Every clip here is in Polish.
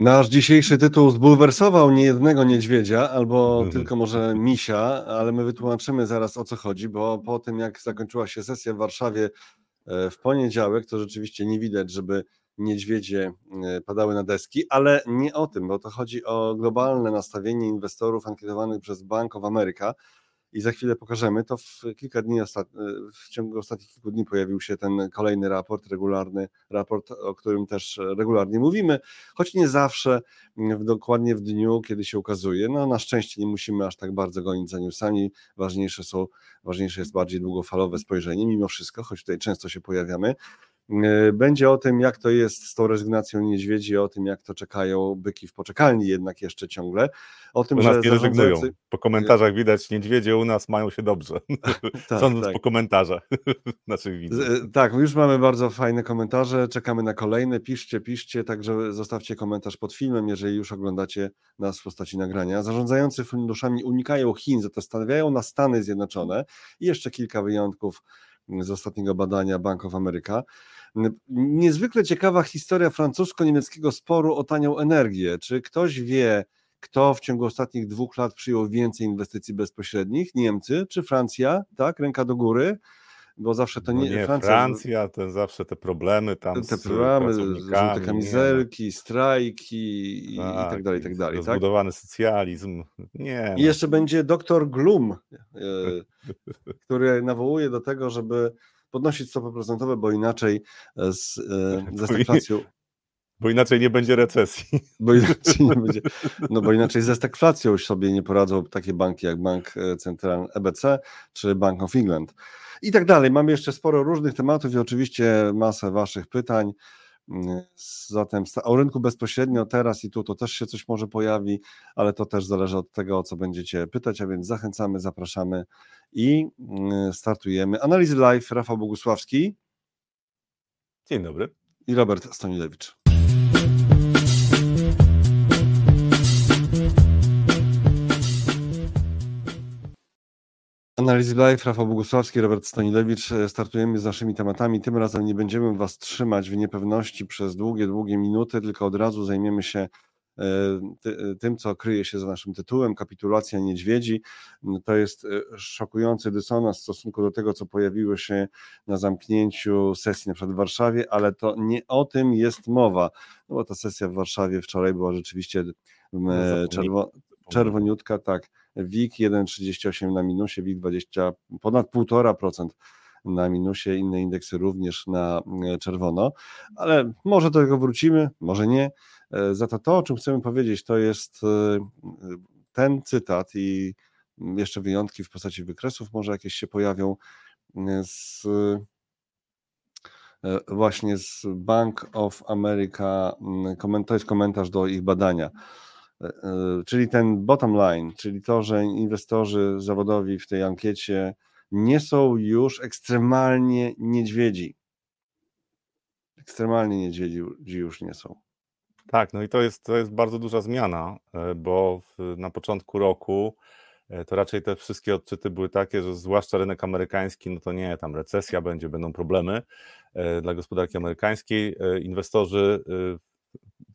Nasz dzisiejszy tytuł zbulwersował niejednego niedźwiedzia, albo mm. tylko może misia, ale my wytłumaczymy zaraz o co chodzi, bo po tym jak zakończyła się sesja w Warszawie e, w poniedziałek, to rzeczywiście nie widać, żeby niedźwiedzie e, padały na deski, ale nie o tym, bo to chodzi o globalne nastawienie inwestorów ankietowanych przez Bank of America i za chwilę pokażemy. To w kilka dni, w ciągu ostatnich kilku dni pojawił się ten kolejny raport, regularny raport, o którym też regularnie mówimy, choć nie zawsze dokładnie w dniu, kiedy się ukazuje. No na szczęście nie musimy aż tak bardzo gonić za newsami, ważniejsze są, ważniejsze jest bardziej długofalowe spojrzenie, mimo wszystko, choć tutaj często się pojawiamy. E, będzie o tym, jak to jest z tą rezygnacją niedźwiedzi, o tym, jak to czekają byki w poczekalni jednak jeszcze ciągle. O tym, u nas że nie rezygnują. Po komentarzach widać, niedźwiedzie u nas mają się dobrze. tak, Sądząc tak. po komentarzach naszych widzów. E, tak, już mamy bardzo fajne komentarze, czekamy na kolejne. Piszcie, piszcie, także zostawcie komentarz pod filmem, jeżeli już oglądacie nas w postaci nagrania. Zarządzający funduszami unikają Chin, zastanawiają na Stany Zjednoczone i jeszcze kilka wyjątków z ostatniego badania Bank of America. Niezwykle ciekawa historia francusko-niemieckiego sporu o tanią energię. Czy ktoś wie, kto w ciągu ostatnich dwóch lat przyjął więcej inwestycji bezpośrednich? Niemcy czy Francja? Tak, ręka do góry bo zawsze to nie, no nie Francja. Francja, to zawsze te problemy tam te problemy, żółte kamizelki, nie. strajki i, tak, i tak dalej, i tak dalej. Rozbudowany tak? socjalizm. Nie. I no. jeszcze będzie doktor Glum, e, który nawołuje do tego, żeby podnosić stopy procentowe, bo inaczej z, e, ze stagflacją bo inaczej nie będzie recesji. Bo inaczej nie będzie. No bo inaczej ze stagflacją sobie nie poradzą takie banki jak Bank e, Centralny EBC czy Bank of England. I tak dalej. Mamy jeszcze sporo różnych tematów i oczywiście masę Waszych pytań. Zatem o rynku bezpośrednio teraz i tu to też się coś może pojawi, ale to też zależy od tego, o co będziecie pytać, a więc zachęcamy, zapraszamy i mm, startujemy. Analizy live, Rafał Bogusławski. Dzień dobry. I Robert Stanilewicz. Analizy Live, Rafał Bogusławski, Robert Stanilewicz. Startujemy z naszymi tematami. Tym razem nie będziemy Was trzymać w niepewności przez długie, długie minuty, tylko od razu zajmiemy się e, tym, co kryje się za naszym tytułem, kapitulacja niedźwiedzi. To jest e, szokujący dysonans w stosunku do tego, co pojawiło się na zamknięciu sesji na przykład w Warszawie, ale to nie o tym jest mowa, no bo ta sesja w Warszawie wczoraj była rzeczywiście no, czerwo, czerwoniutka, tak WIG 1,38 na minusie, WIG 20, ponad 1,5% na minusie, inne indeksy również na e, czerwono, ale może do tego wrócimy, może nie. E, za to to, o czym chcemy powiedzieć, to jest e, ten cytat i jeszcze wyjątki w postaci wykresów może jakieś się pojawią z właśnie z Bank of America, to jest komentarz do ich badania. E, e, czyli ten bottom line, czyli to, że inwestorzy zawodowi w tej ankiecie nie są już ekstremalnie niedźwiedzi. Ekstremalnie niedźwiedzi już nie są. Tak, no i to jest, to jest bardzo duża zmiana, e, bo w, na początku roku to raczej te wszystkie odczyty były takie, że zwłaszcza rynek amerykański, no to nie, tam recesja będzie, będą problemy dla gospodarki amerykańskiej. Inwestorzy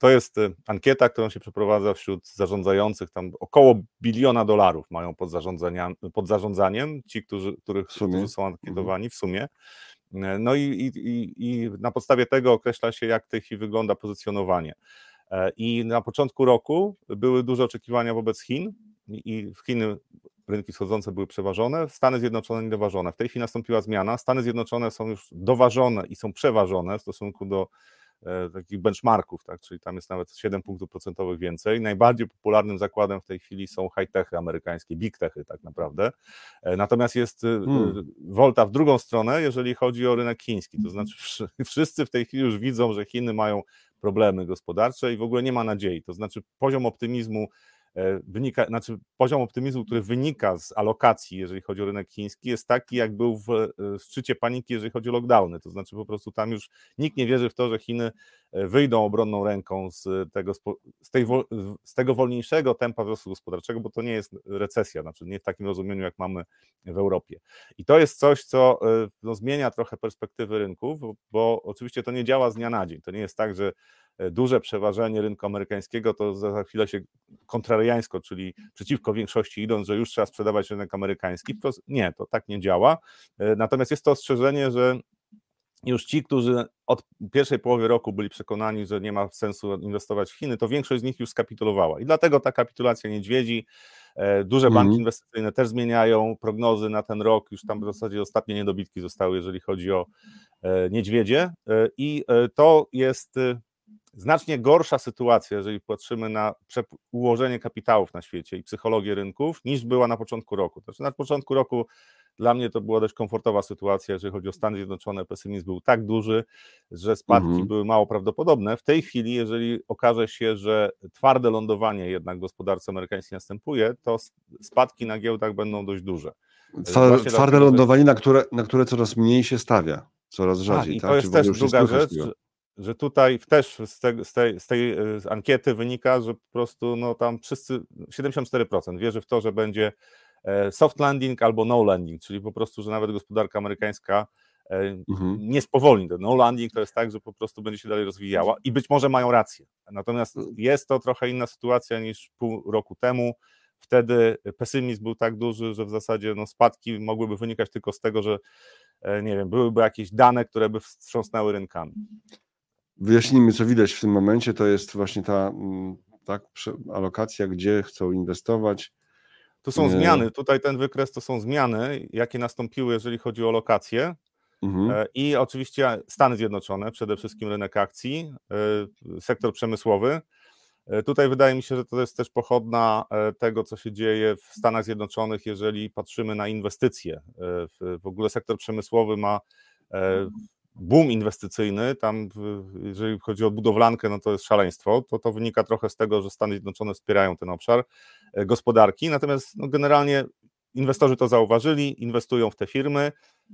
to jest y, ankieta, którą się przeprowadza wśród zarządzających, tam około biliona dolarów mają pod, pod zarządzaniem ci, którzy, których, którzy są ankietowani w sumie. No i, i, i na podstawie tego określa się, jak w tej chwili wygląda pozycjonowanie. E, I na początku roku były duże oczekiwania wobec Chin i w Chiny rynki wschodzące były przeważone, Stany Zjednoczone niedoważone. W tej chwili nastąpiła zmiana. Stany Zjednoczone są już doważone i są przeważone w stosunku do E, takich benchmarków, tak? czyli tam jest nawet 7 punktów procentowych więcej. Najbardziej popularnym zakładem w tej chwili są high-techy amerykańskie, big techy tak naprawdę. E, natomiast jest e, hmm. wolta w drugą stronę, jeżeli chodzi o rynek chiński. To znaczy wszyscy w tej chwili już widzą, że Chiny mają problemy gospodarcze i w ogóle nie ma nadziei. To znaczy poziom optymizmu E, wynika, znaczy poziom optymizmu, który wynika z alokacji, jeżeli chodzi o rynek chiński, jest taki, jak był w e, szczycie paniki, jeżeli chodzi o lockdowny. To znaczy po prostu tam już nikt nie wierzy w to, że Chiny e, wyjdą obronną ręką z tego, z, tej, z tego wolniejszego tempa wzrostu gospodarczego, bo to nie jest recesja, znaczy nie w takim rozumieniu, jak mamy w Europie. I to jest coś, co no, zmienia trochę perspektywy rynków, bo oczywiście to nie działa z dnia na dzień. To nie jest tak, że e, duże przeważenie rynku amerykańskiego, to za chwilę się kontrariańsko, czyli przeciwko większości idąc, że już trzeba sprzedawać rynek amerykański. Nie, to tak nie działa. Natomiast jest to ostrzeżenie, że już ci, którzy od pierwszej połowy roku byli przekonani, że nie ma sensu inwestować w Chiny, to większość z nich już skapitulowała. I dlatego ta kapitulacja niedźwiedzi, e, duże banki mm. inwestycyjne też zmieniają prognozy na ten rok, już tam w zasadzie ostatnie niedobitki zostały, jeżeli chodzi o e, niedźwiedzie. E, I to jest znacznie gorsza sytuacja, jeżeli patrzymy na ułożenie kapitałów na świecie i psychologię rynków, niż była na początku roku. Znaczy na początku roku dla mnie to była dość komfortowa sytuacja, jeżeli chodzi o Stany Zjednoczone, pesymizm był tak duży, że spadki mhm. były mało prawdopodobne. W tej chwili, jeżeli okaże się, że twarde lądowanie jednak w gospodarce amerykańskiej następuje, to spadki na giełdach będą dość duże. Twarde, twarde lądowanie, na które, na które coraz mniej się stawia, coraz tak, rzadziej. A, I tak? to jest Czy też druga rzecz, że tutaj też z, te, z, tej, z tej z ankiety wynika, że po prostu no, tam wszyscy, 74% wierzy w to, że będzie E, soft landing albo no landing, czyli po prostu, że nawet gospodarka amerykańska e, mhm. nie spowolni. No landing to jest tak, że po prostu będzie się dalej rozwijała i być może mają rację. Natomiast mm. jest to trochę inna sytuacja niż pół roku temu. Wtedy pesymizm był tak duży, że w zasadzie no, spadki mogłyby wynikać tylko z tego, że e, nie wiem, byłyby jakieś dane, które by wstrząsnęły rynkami. Wyjaśnijmy, co widać w tym momencie. To jest właśnie ta mm, tak, alokacja, gdzie chcą inwestować tu są nie. zmiany, tutaj ten wykres to są zmiany, jakie nastąpiły, jeżeli chodzi o lokacje. Mhm. E, I oczywiście Stany Zjednoczone, przede wszystkim rynek akcji, e, sektor przemysłowy. E, tutaj wydaje mi się, że to jest też pochodna tego, co się dzieje w Stanach Zjednoczonych, jeżeli patrzymy na inwestycje. W ogóle sektor przemysłowy ma boom inwestycyjny, tam jeżeli chodzi o budowlankę, no to jest szaleństwo, to to wynika trochę z tego, że Stany Zjednoczone wspierają ten obszar e, gospodarki, natomiast no generalnie inwestorzy to zauważyli, inwestują w te firmy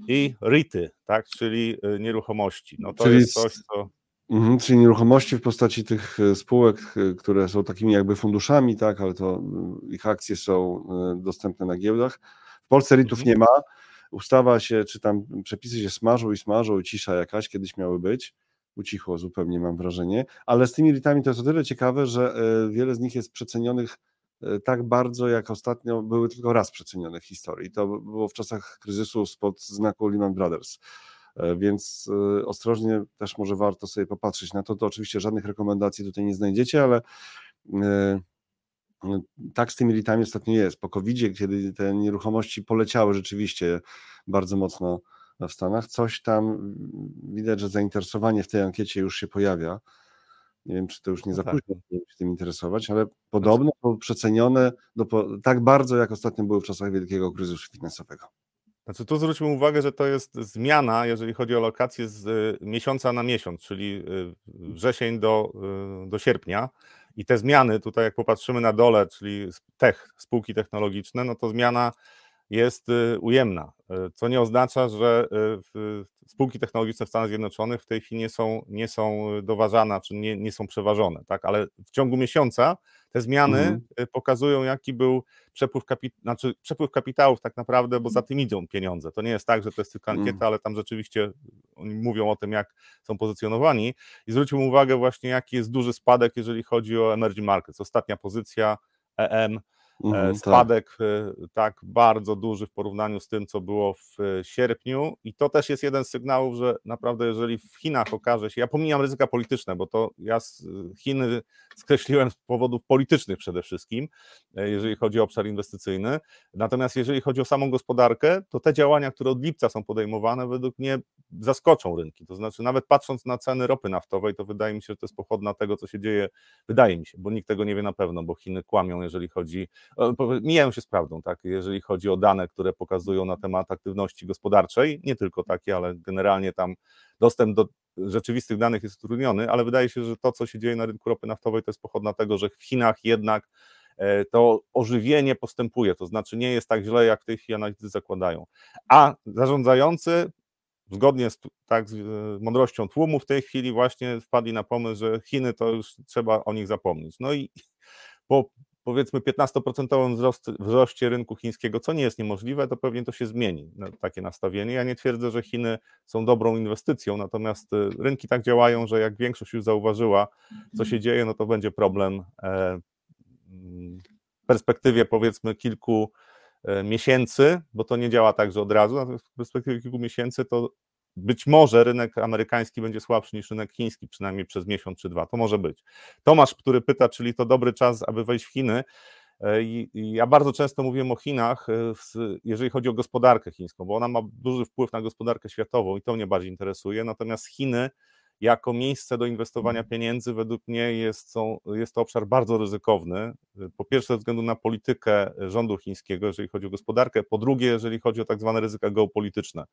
i REITy, tak, czyli e, nieruchomości. No to czyli jest coś, co... Mhm, czyli nieruchomości w postaci tych e, spółek, które są takimi jakby funduszami, tak, ale to ich akcje są dostępne na giełdach. W Polsce REITów mhm. nie ma, ustawa się, czy tam przepisy się smażą i smażą cisza jakaś kiedyś miały być. Ucichło zupełnie, mam wrażenie. Ale z tymi ritami to jest o tyle ciekawe, że e, wiele z nich jest przecenionych e, tak bardzo, jak ostatnio były tylko raz przecenione w historii. To było w czasach kryzysu spod znaku Lehman Brothers. E, więc ostrożnie też może warto sobie popatrzeć na to. To oczywiście żadnych rekomendacji tutaj nie znajdziecie, ale tak z tymi litami ostatnio jest. Po covid kiedy te nieruchomości poleciały rzeczywiście bardzo mocno w Stanach, coś tam widać, że zainteresowanie w tej ankiecie już się pojawia. Nie wiem, czy to już nie no za tak. późno się tym interesować, ale podobno są przecenione do, tak bardzo, jak ostatnio były w czasach wielkiego kryzysu finansowego. Znaczy tu zwróćmy uwagę, że to jest zmiana, jeżeli chodzi o lokację z y, miesiąca na miesiąc, czyli y, wrzesień do, y, do sierpnia. I te zmiany, tutaj jak popatrzymy na dole, czyli tech, spółki technologiczne, no to zmiana jest y, ujemna, y, co nie oznacza, że y, spółki technologiczne w Stanach Zjednoczonych w tej chwili nie są, nie są doważane, czy nie, nie są przeważone, tak? ale w ciągu miesiąca te zmiany mhm. pokazują, jaki był przepływ, kapi- znaczy przepływ kapitałów tak naprawdę, bo za tym idą pieniądze. To nie jest tak, że to jest tylko ankieta, mhm. ale tam rzeczywiście oni mówią o tym, jak są pozycjonowani. I zwróćmy uwagę właśnie, jaki jest duży spadek, jeżeli chodzi o emerging markets. Ostatnia pozycja EM Mhm, tak. Spadek tak. tak bardzo duży w porównaniu z tym, co było w e, sierpniu, i to też jest jeden z sygnałów, że naprawdę, jeżeli w Chinach okaże się, ja pomijam ryzyka polityczne, bo to ja Chiny skreśliłem z powodów politycznych przede wszystkim, e, jeżeli chodzi o obszar inwestycyjny. Natomiast jeżeli chodzi o samą gospodarkę, to te działania, które od lipca są podejmowane, według mnie zaskoczą rynki. To znaczy, nawet patrząc na ceny ropy naftowej, to wydaje mi się, że to jest pochodna tego, co się dzieje, wydaje mi się, bo nikt tego nie wie na pewno, bo Chiny kłamią, jeżeli chodzi mijają się z prawdą, tak, jeżeli chodzi o dane, które pokazują na temat aktywności gospodarczej, nie tylko takie, ale generalnie tam dostęp do rzeczywistych danych jest utrudniony, ale wydaje się, że to, co się dzieje na rynku ropy naftowej, to jest pochodna tego, że w Chinach jednak e, to ożywienie postępuje, to znaczy nie jest tak źle, jak w tej chwili zakładają. A zarządzający zgodnie z, tak, z e, mądrością tłumu w tej chwili właśnie wpadli na pomysł, że Chiny to już trzeba o nich zapomnieć. No i po powiedzmy 15% wzrost, wzroście rynku chińskiego, co nie jest niemożliwe, to pewnie to się zmieni, takie nastawienie. Ja nie twierdzę, że Chiny są dobrą inwestycją, natomiast y, rynki tak działają, że jak większość już zauważyła, co się dzieje, no to będzie problem e, w perspektywie powiedzmy kilku e, miesięcy, bo to nie działa tak, że od razu, natomiast w perspektywie kilku miesięcy to być może rynek amerykański będzie słabszy niż rynek chiński, przynajmniej przez miesiąc czy dwa. To może być. Tomasz, który pyta, czyli to dobry czas, aby wejść w Chiny. E, ja bardzo często mówię o Chinach, e, jeżeli chodzi o gospodarkę chińską, bo ona ma duży wpływ na gospodarkę światową i to mnie bardziej interesuje. Natomiast Chiny jako miejsce do inwestowania mhm. pieniędzy według mnie jest, są, jest to obszar bardzo ryzykowny. Po pierwsze ze względu na politykę rządu chińskiego, jeżeli chodzi o gospodarkę, po drugie jeżeli chodzi o tak zwane ryzyka geopolityczne.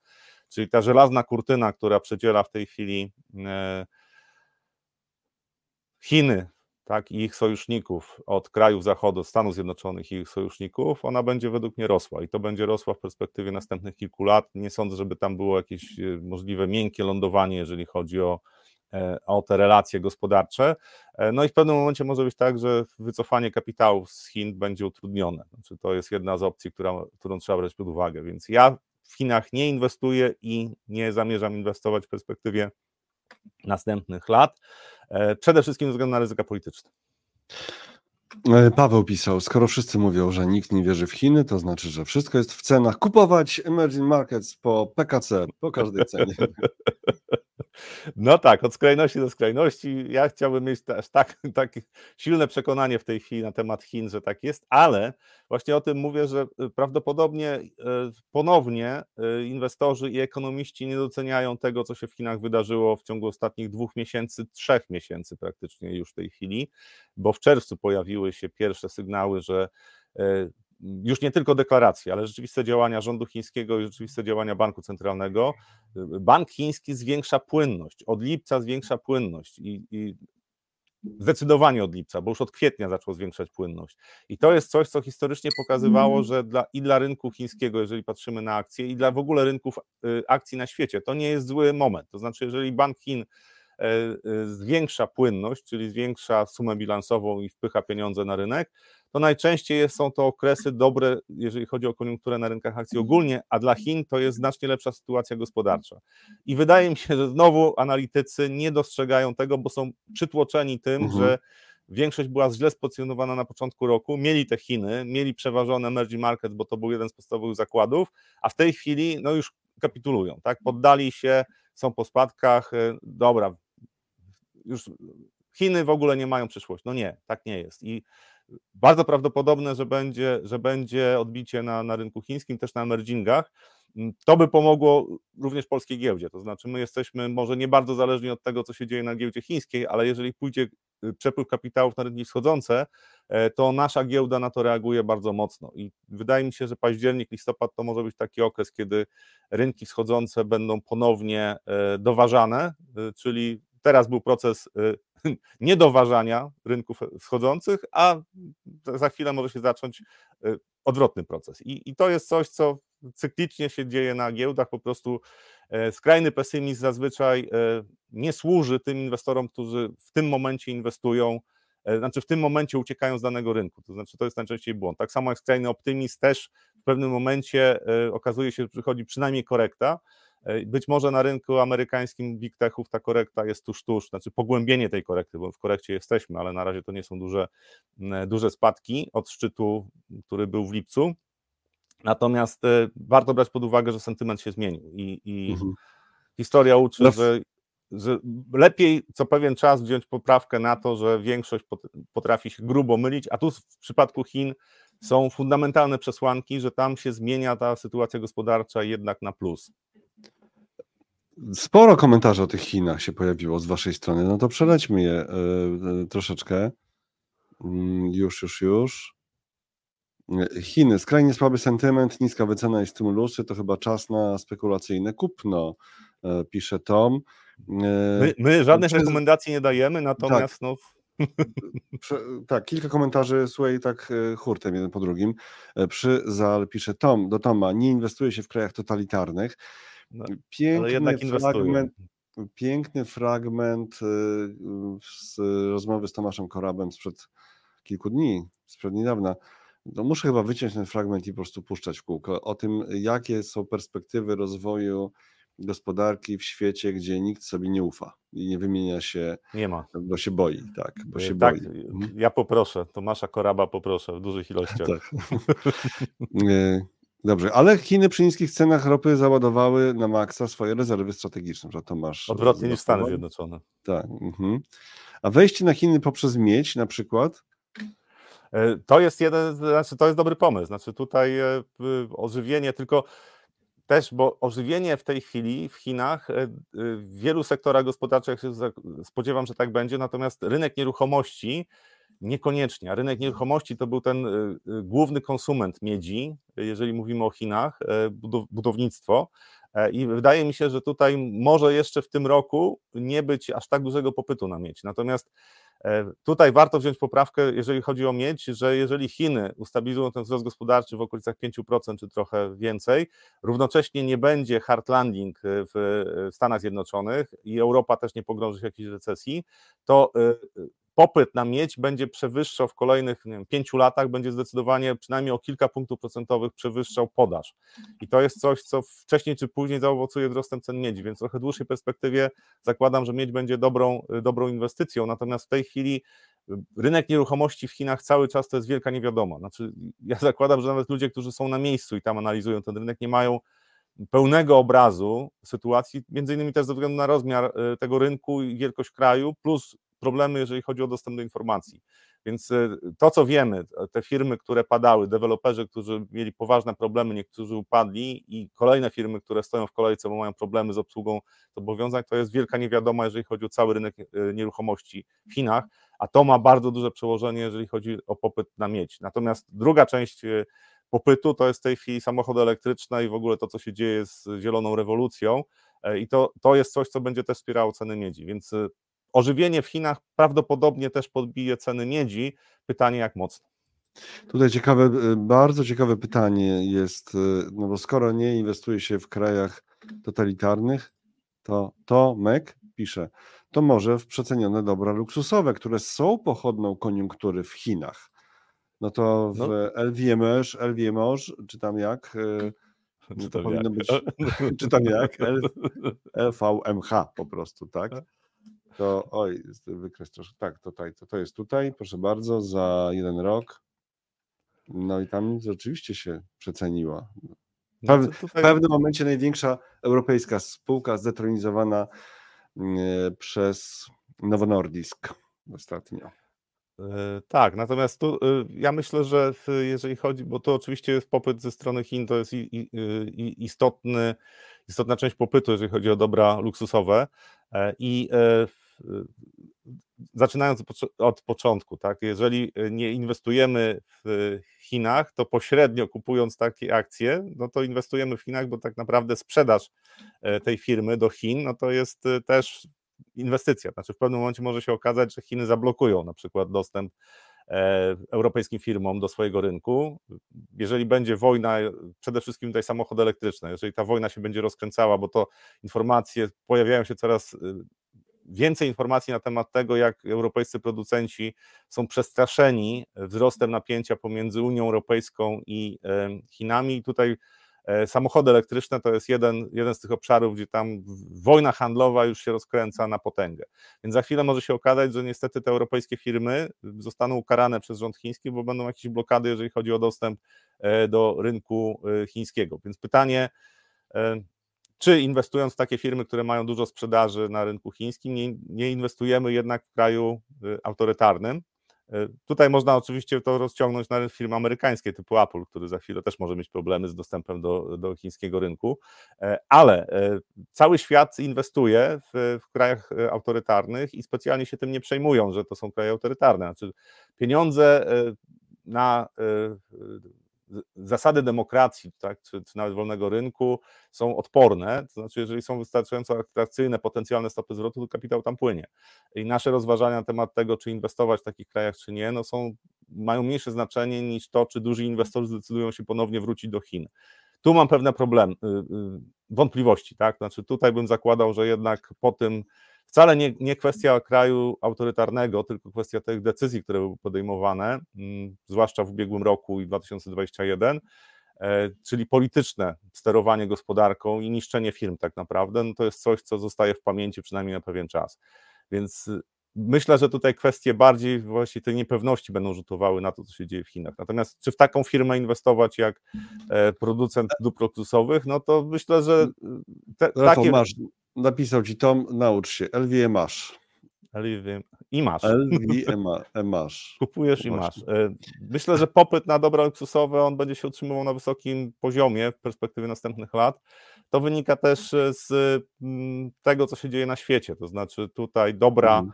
Czyli ta żelazna kurtyna, która przedziela w tej chwili e, Chiny tak, i ich sojuszników od krajów Zachodu, Stanów Zjednoczonych i ich sojuszników, ona będzie według mnie rosła i to będzie rosła w perspektywie następnych kilku lat. Nie sądzę, żeby tam było jakieś e, możliwe miękkie lądowanie, jeżeli chodzi o o te relacje gospodarcze. E, no i w pewnym momencie może być tak, że wycofanie kapitałów z Chin będzie utrudnione. Znaczy to jest jedna z opcji, która, którą trzeba brać pod uwagę. Więc ja w Chinach nie inwestuję i nie zamierzam inwestować w perspektywie następnych lat. E, przede wszystkim ze względu na ryzyka polityczne. Paweł pisał, skoro wszyscy mówią, że nikt nie wierzy w Chiny, to znaczy, że wszystko jest w cenach. Kupować emerging markets po PKC, po każdej cenie. No tak, od skrajności do skrajności. Ja chciałbym mieć aż tak, takie silne przekonanie w tej chwili na temat Chin, że tak jest, ale właśnie o tym mówię, że y, prawdopodobnie y, ponownie y, inwestorzy i ekonomiści nie doceniają tego, co się w Chinach wydarzyło w ciągu ostatnich dwóch miesięcy, trzech miesięcy praktycznie już w tej chwili, bo w czerwcu pojawiły się pierwsze sygnały, że już nie tylko deklaracje, ale rzeczywiste działania rządu chińskiego i rzeczywiste działania banku centralnego. Bank chiński zwiększa płynność, od lipca zwiększa płynność i, i zdecydowanie od lipca, bo już od kwietnia zaczął zwiększać płynność. I to jest coś, co historycznie pokazywało, mhm. że dla, i dla rynku chińskiego, jeżeli patrzymy na akcje, i dla w ogóle rynków y, akcji na świecie, to nie jest zły moment. To znaczy, jeżeli Bank Chin e, e, zwiększa płynność, czyli zwiększa sumę bilansową i wpycha pieniądze na rynek, to najczęściej są to okresy dobre, jeżeli chodzi o koniunkturę na rynkach akcji ogólnie, a dla Chin to jest znacznie lepsza sytuacja gospodarcza. I wydaje mi się, że znowu analitycy nie dostrzegają tego, bo są przytłoczeni tym, mhm. że większość była źle spozycjonowana na początku roku, mieli te Chiny, mieli przeważone emerging market, bo to był jeden z podstawowych zakładów, a w tej chwili no już kapitulują, tak? Poddali się, są po spadkach, e, dobra, już Chiny w ogóle nie mają przyszłości. No nie, tak nie jest. I bardzo prawdopodobne, że będzie, że będzie odbicie na, na rynku chińskim, też na emergingach. Mm, to by pomogło również polskiej giełdzie. To znaczy, my jesteśmy może nie bardzo zależni od tego, co się dzieje na giełdzie chińskiej, ale jeżeli pójdzie y, przepływ kapitałów na rynki wschodzące, e, to nasza giełda na to reaguje bardzo mocno. I wydaje mi się, że październik, listopad to może być taki okres, kiedy rynki wschodzące będą ponownie e, doważane, y, czyli teraz był proces y, niedoważania rynków wschodzących, a za chwilę może się zacząć y, odwrotny proces. I, i to jest coś, co cyklicznie się dzieje na giełdach, po prostu e, skrajny pesymizm zazwyczaj e, nie służy tym inwestorom, którzy w tym momencie inwestują, e, znaczy w tym momencie uciekają z danego rynku. To znaczy, to jest najczęściej błąd. Tak samo jak skrajny optymizm też w pewnym momencie okazuje się, że przychodzi przynajmniej korekta, być może na rynku amerykańskim big techów ta korekta jest tuż, tuż, znaczy pogłębienie tej korekty, bo w korekcie jesteśmy, ale na razie to nie są duże, duże spadki od szczytu, który był w lipcu. Natomiast e, warto brać pod uwagę, że sentyment się zmienił i, i mhm. historia uczy, no. że, że lepiej co pewien czas wziąć poprawkę na to, że większość potrafi się grubo mylić, a tu w przypadku Chin są fundamentalne przesłanki, że tam się zmienia ta sytuacja gospodarcza jednak na plus. Sporo komentarzy o tych Chinach się pojawiło z Waszej strony. No to przelećmy je y, troszeczkę. Mm, już, już, już. Chiny, skrajnie słaby sentyment, niska wycena i stymulusy to chyba czas na spekulacyjne kupno, pisze Tom. My, my żadnych Przez... rekomendacji nie dajemy, natomiast tak. no. tak, kilka komentarzy, słuchaj, tak hurtem jeden po drugim. Przyzal pisze Tom, do Toma, nie inwestuje się w krajach totalitarnych. No, piękny fragment, piękny fragment y, z rozmowy z Tomaszem Korabem sprzed kilku dni, sprzed niedawna, no muszę chyba wyciąć ten fragment i po prostu puszczać w kółko, o tym, jakie są perspektywy rozwoju gospodarki w świecie, gdzie nikt sobie nie ufa i nie wymienia się, nie ma. bo się boi, tak, bo się tak, boi. Mhm. Ja poproszę, Tomasza Koraba poproszę w dużych ilościach. Tak. Dobrze, ale Chiny przy niskich cenach ropy załadowały na maksa swoje rezerwy strategiczne, że Tomasz. Odwrotnie niż Stany Zjednoczone. Tak. Mhm. A wejście na Chiny poprzez miedź na przykład E, to jest jeden, znaczy to jest dobry pomysł. Znaczy tutaj e, ożywienie, tylko też, bo ożywienie w tej chwili w Chinach, e, w wielu sektorach gospodarczych się spodziewam, że tak będzie, natomiast rynek nieruchomości niekoniecznie. A rynek nieruchomości to był ten główny konsument miedzi, jeżeli mówimy o Chinach, budownictwo. I wydaje mi się, że tutaj może jeszcze w tym roku nie być aż tak dużego popytu na miedź. Natomiast E, tutaj warto wziąć poprawkę, jeżeli chodzi o miedź, że jeżeli Chiny ustabilizują ten wzrost gospodarczy w okolicach 5% czy trochę więcej, równocześnie nie będzie hard landing w Stanach Zjednoczonych i Europa też nie pogrąży się w jakiejś recesji, to e, popyt na miedź będzie przewyższał w kolejnych wiem, pięciu latach, będzie zdecydowanie przynajmniej o kilka punktów procentowych przewyższał podaż. I to jest coś, co wcześniej czy później zaowocuje wzrostem cen miedzi, więc w trochę dłuższej perspektywie zakładam, że miedź będzie dobrą, dobrą inwestycją, natomiast w tej chwili y, rynek nieruchomości w Chinach cały czas to jest wielka niewiadoma. Znaczy, ja zakładam, że nawet ludzie, którzy są na miejscu i tam analizują ten rynek, nie mają pełnego obrazu sytuacji, między innymi też ze względu na rozmiar y, tego rynku i wielkość kraju, plus problemy, jeżeli chodzi o dostęp do informacji. Więc e, to, co wiemy, te firmy, które padały, deweloperzy, którzy mieli poważne problemy, niektórzy upadli i kolejne firmy, które stoją w kolejce, bo mają problemy z obsługą zobowiązań, to jest wielka niewiadoma, jeżeli chodzi o cały rynek e, nieruchomości w Chinach, a to ma bardzo duże przełożenie, jeżeli chodzi o popyt na miedź. Natomiast druga część e, popytu to jest w tej chwili samochody elektryczne i w ogóle to, co się dzieje z zieloną rewolucją. I to, to jest coś, co będzie też wspierało ceny miedzi. Więc ożywienie w Chinach prawdopodobnie też podbije ceny miedzi. Pytanie, jak mocno. Tutaj ciekawe, y, bardzo ciekawe pytanie jest, y, no bo skoro nie inwestuje się w krajach totalitarnych, to Tomek pisze, to może w przecenione dobra luksusowe, które są pochodną koniunktury w Chinach. No to w no. LVMH, LVMH, czy tam jak, y, czy to powinno jak? być, czy tam jak, LVMH po prostu, tak? To oj, wykres troszkę. Tak, tutaj, to, to jest tutaj, proszę bardzo, za jeden rok. No i tam rzeczywiście się przeceniła. No w, w pewnym momencie największa europejska spółka zdetronizowana mm, przez Novo Nordisk ostatnio. E, tak, natomiast tu e, ja myślę, że jeżeli chodzi, bo to oczywiście jest popyt ze strony Chin, to jest istotny, istotna część popytu, jeżeli chodzi o dobra luksusowe e, i zaczynając od początku, tak, jeżeli nie inwestujemy w Chinach, to pośrednio kupując takie akcje, no to inwestujemy w Chinach, bo tak naprawdę sprzedaż e, tej firmy do Chin, no to jest e, też inwestycja. Znaczy w pewnym momencie może się okazać, że Chiny zablokują na przykład dostęp e, europejskim firmom do swojego rynku. Jeżeli będzie wojna, przede wszystkim tutaj samochody elektryczne, jeżeli ta wojna się będzie rozkręcała, bo to informacje pojawiają się coraz więcej informacji na temat tego, jak europejscy producenci są przestraszeni wzrostem napięcia pomiędzy Unią Europejską i Chinami. I tutaj e, samochody elektryczne to jest jeden, jeden z tych obszarów, gdzie tam wojna handlowa już się rozkręca na potęgę. Więc za chwilę może się okazać, że niestety te europejskie firmy zostaną ukarane przez rząd chiński, bo będą jakieś blokady, jeżeli chodzi o dostęp e, do rynku e, chińskiego. Więc pytanie, czy inwestując w takie firmy, które mają dużo sprzedaży na rynku chińskim, nie, nie inwestujemy jednak w kraju y, autorytarnym. Y, tutaj można oczywiście to rozciągnąć na firmy amerykańskie typu Apple, który za chwilę też może mieć problemy z dostępem do, do chińskiego rynku, e, ale e, cały świat inwestuje w, w, krajach e, autorytarnych i specjalnie się tym nie przejmują, że to są kraje autorytarne. Znaczy pieniądze na zasady demokracji, tak, czy, czy, nawet wolnego rynku są odporne, to znaczy jeżeli są wystarczająco atrakcyjne potencjalne stopy zwrotu, to kapitał tam płynie. I nasze rozważania na temat tego, czy inwestować w takich krajach, czy nie, no są, mają mniejsze znaczenie niż to, czy duży inwestorzy zdecydują się ponownie wrócić do Chin. Tu mam pewne problemy, y, y, wątpliwości, tak, znaczy tutaj bym zakładał, że jednak po tym wcale nie, nie kwestia kraju autorytarnego, tylko kwestia tych decyzji, które były podejmowane, mm, zwłaszcza w ubiegłym roku i 2021, e, czyli polityczne sterowanie gospodarką i niszczenie firm tak naprawdę, no to jest coś, co zostaje w pamięci przynajmniej na pewien czas. Więc myślę, że tutaj kwestie bardziej właśnie tej niepewności będą rzutowały na to, co się dzieje w Chinach. Natomiast czy w taką firmę inwestować jak e, producent dóbr luksusowych, no to myślę, że te, Rafał, takie... masz, napisał ci Tom, naucz się, LVM masz. LVM i masz. LVM masz. Kupujesz i masz. E, myślę, że popyt na dobra luksusowe, on będzie się utrzymywał na wysokim poziomie w perspektywie następnych lat. To wynika też z mm, tego, co się dzieje na świecie. To znaczy tutaj dobra mm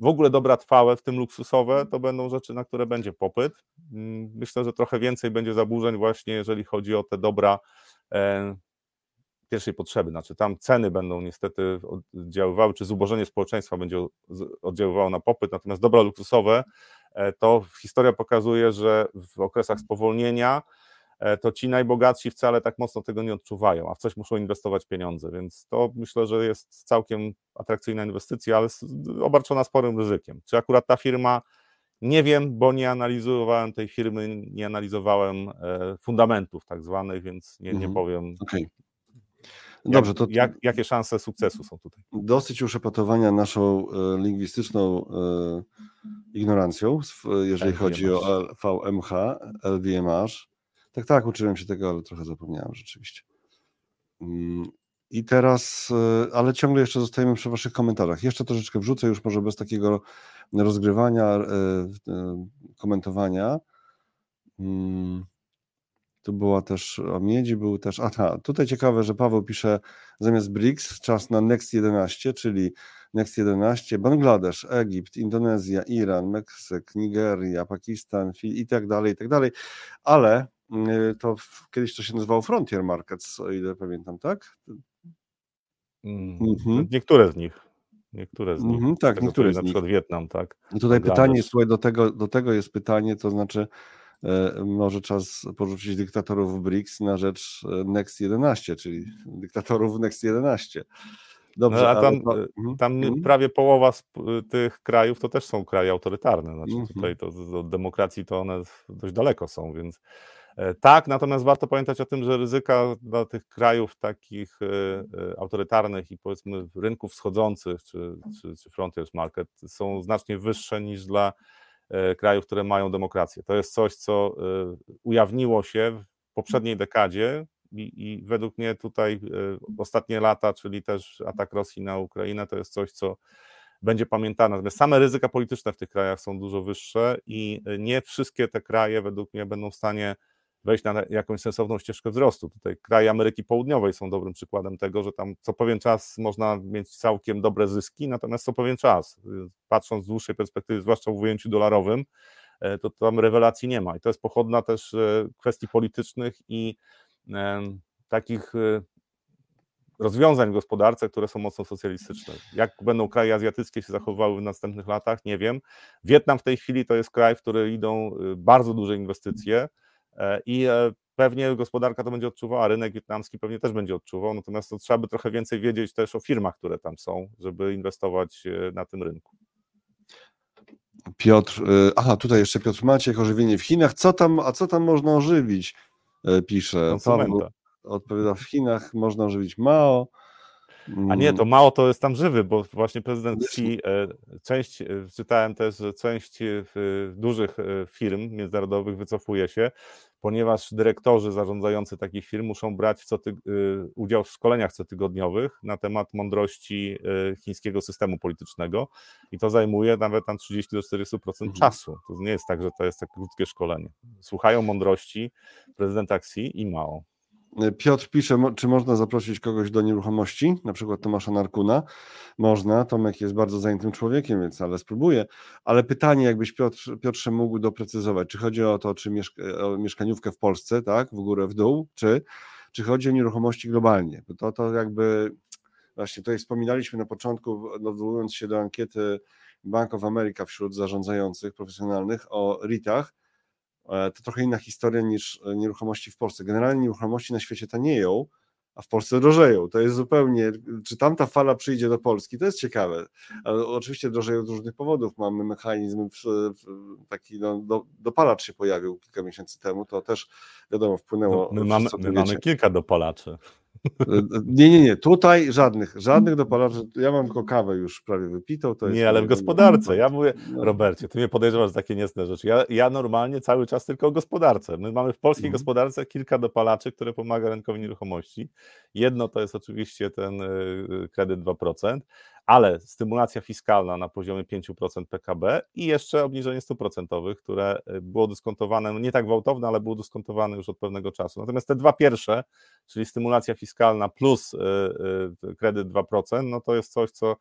w ogóle dobra trwałe, w tym luksusowe, to będą rzeczy, na które będzie popyt. Mm, myślę, że trochę więcej będzie zaburzeń właśnie, jeżeli chodzi o te dobra e, pierwszej potrzeby, znaczy tam ceny będą niestety oddziaływały, czy zubożenie społeczeństwa będzie oddziaływało na popyt, natomiast dobra luksusowe, e, to historia pokazuje, że w okresach spowolnienia E, to ci najbogatsi wcale tak mocno tego nie odczuwają, a w coś muszą inwestować pieniądze, więc to myślę, że jest całkiem atrakcyjna inwestycja, ale obarczona sporym ryzykiem. Czy akurat ta firma, nie wiem, bo nie analizowałem tej firmy, nie analizowałem e, fundamentów tak zwanych, więc nie, nie mhm. powiem. Okay. Dobrze, to jak, jakie szanse sukcesu są tutaj? Dosyć uszepatowania naszą e, lingwistyczną ignorancją, jeżeli chodzi o VMH, LVMH. Tak, tak, uczyłem się tego, ale trochę zapomniałem rzeczywiście. Mm, I teraz, e, ale ciągle jeszcze zostajemy przy Waszych komentarzach. Jeszcze troszeczkę wrzucę, już może bez takiego rozgrywania, e, e, komentowania. Tu była też o miedzi, był też. Aha, tutaj ciekawe, że Paweł pisze zamiast BRICS czas na Next 11, czyli Next 11, Bangladesz, Egipt, Indonezja, Iran, Meksyk, Nigeria, Pakistan i tak dalej, i tak dalej. Ale Y, to kiedyś to się nazywało Frontier Markets, o ile pamiętam, tak? Mm, mhm. Niektóre z nich. Niektóre z nich. Mhm, tak, niektóre z na przykład Wietnam, tak. I tutaj pytanie, słuchaj, do tego, do tego jest pytanie, to znaczy może czas porzucić dyktatorów BRICS na rzecz e, Next 11, czyli dyktatorów Next 11. Dobrze, no, a tam. Mhm, tam mhm. prawie połowa z tych krajów to też są kraje autorytarne. Znaczy mhm. tutaj to od demokracji to one dość daleko są, więc E, tak, natomiast warto pamiętać o tym, że ryzyka dla tych krajów takich e, e, autorytarnych i powiedzmy rynków wschodzących czy, czy, czy frontiers market są znacznie wyższe niż dla krajów, które mają demokrację. To jest coś, co ujawniło się w poprzedniej dekadzie i, i według mnie tutaj ostatnie lata, czyli też atak Rosji na Ukrainę, to jest coś, co będzie pamiętane. Natomiast same ryzyka polityczne w tych krajach są dużo wyższe i nie wszystkie te kraje według mnie będą w stanie wejść na jakąś sensowną ścieżkę wzrostu. Tutaj kraje Ameryki Południowej są dobrym przykładem tego, że tam co pewien czas można mieć całkiem dobre zyski, natomiast co pewien czas, patrząc z dłuższej perspektywy, zwłaszcza w ujęciu dolarowym, e, to tam rewelacji nie ma. I to jest pochodna też e, kwestii politycznych i takich e, rozwiązań w gospodarce, które są mocno socjalistyczne. Jak będą kraje azjatyckie się zachowywały w następnych latach, nie wiem. Wietnam w tej chwili to jest kraj, w który idą bardzo duże inwestycje, i e, pewnie gospodarka to będzie odczuwała, rynek wietnamski pewnie też będzie odczuwał, natomiast to trzeba by trochę więcej wiedzieć też o firmach, które tam są, żeby inwestować e, na tym rynku. Piotr, aha, tutaj jeszcze Piotr Maciek, ożywienie w Chinach. Co tam, a co tam można ożywić? Pisze. Paweł odpowiada, w Chinach można ożywić Mao, a nie, to mało to jest tam żywy, bo właśnie prezydent Xi, e, część, e, czytałem też, że część e, dużych firm międzynarodowych wycofuje się, ponieważ dyrektorzy zarządzający takich firm muszą brać co ty, udział w szkoleniach cotygodniowych na temat mądrości chińskiego systemu politycznego i to zajmuje nawet tam 30 do 40% mhm. czasu. To nie jest tak, że to jest takie krótkie szkolenie. Słuchają mądrości prezydenta Xi i Mao. Piotr pisze, czy można zaprosić kogoś do nieruchomości, na przykład Tomasza Narkuna. Można, Tomek jest bardzo zajętym człowiekiem, więc ale spróbuję. Ale pytanie, jakbyś Piotr, Piotrze mógł doprecyzować, czy chodzi o to, czy mieszka, o mieszkaniówkę w Polsce, tak, w górę, w dół, czy, czy chodzi o nieruchomości globalnie? Bo to, to jakby, właśnie tutaj wspominaliśmy na początku, odwołując się do ankiety Bank of America wśród zarządzających profesjonalnych o REITach, E, to trochę inna historia niż e, nieruchomości w Polsce. Generalnie nieruchomości na świecie tanieją, a w Polsce drożeją. To jest zupełnie, czy tamta fala przyjdzie do Polski, to jest ciekawe. Ale oczywiście drożeją z różnych powodów. Mamy mechanizm taki, no, do, dopalacz się pojawił kilka miesięcy temu, to też wiadomo wpłynęło. No, my mamy, my mamy kilka dopalaczy. Nie, nie, nie. Tutaj żadnych, żadnych dopalaczy. Ja mam tylko kawę już prawie wypitą. Nie, ale w gospodarce. Ja mówię, no. Robercie, ty mnie podejrzewasz takie niecne rzeczy. Ja, ja normalnie cały czas tylko o gospodarce. My mamy w polskiej mhm. gospodarce kilka dopalaczy, które pomaga rynkowi nieruchomości. Jedno to jest oczywiście ten y, kredyt 2%, ale stymulacja fiskalna na poziomie 5% PKB i jeszcze obniżenie stóp procentowych, które y, było dyskontowane, no nie tak gwałtowne, ale było dyskontowane już od pewnego czasu. Natomiast te dwa pierwsze, czyli stymulacja fiskalna plus y, kredyt 2%, no to jest coś, co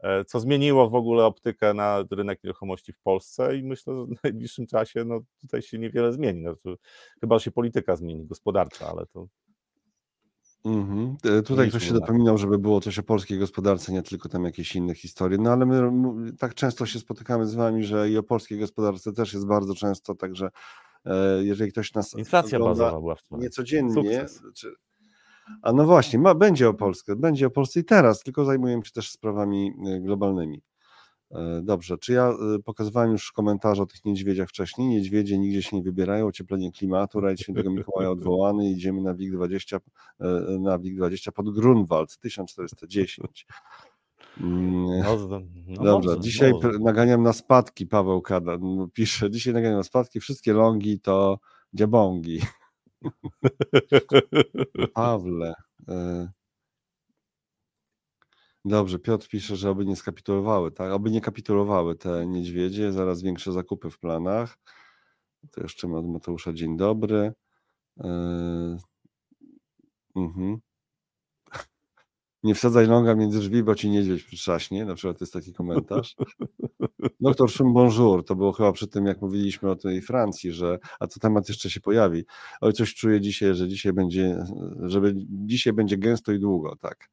e, co zmieniło w ogóle optykę na rynek nieruchomości w Polsce i myślę, że w najbliższym czasie no, tutaj się niewiele zmieni. Znaczy, chyba się polityka zmieni, gospodarcza, ale to Mhm. E, tutaj ktoś się dopominał, żeby było coś o polskiej gospodarce, nie tylko tam jakieś inne historie. No ale my tak często się spotykamy z wami, że i o polskiej gospodarce też jest bardzo często, także e, jeżeli ktoś nas Inflacja bazowa była wczoraj. niecodziennie, czy, a no właśnie, ma, będzie o Polsce, będzie o Polsce i teraz, tylko zajmujemy się też sprawami e, globalnymi. E, dobrze, czy ja e, pokazywałem już komentarze o tych niedźwiedziach wcześniej? Niedźwiedzie nigdzie się nie wybierają, ocieplenie klimatu, rajd świętego Mikołaja odwołany, idziemy na WIG-20, e, na WIG-20 pod Grunwald 1410. Mm, no, no Dobrze, może, dzisiaj może. naganiam na spadki, Paweł Kada pisze, dzisiaj naganiam na spadki, wszystkie longi to dziabongi. Pawle, Dobrze, Piotr pisze, że oby nie skapitulowały, tak? Oby nie kapitulowały te niedźwiedzie, zaraz większe zakupy w planach. To jeszcze od Mateusza dzień dobry. Yy... Mhm. Nie wsadzaj longa między drzwi, bo ci niedźwiedź przytrzaśnie. Na przykład jest taki komentarz. Doktor Szum Bonjour, to było chyba przy tym, jak mówiliśmy o tej Francji, że a to temat jeszcze się pojawi. Oj, coś czuję dzisiaj, że dzisiaj będzie, żeby dzisiaj będzie gęsto i długo, tak.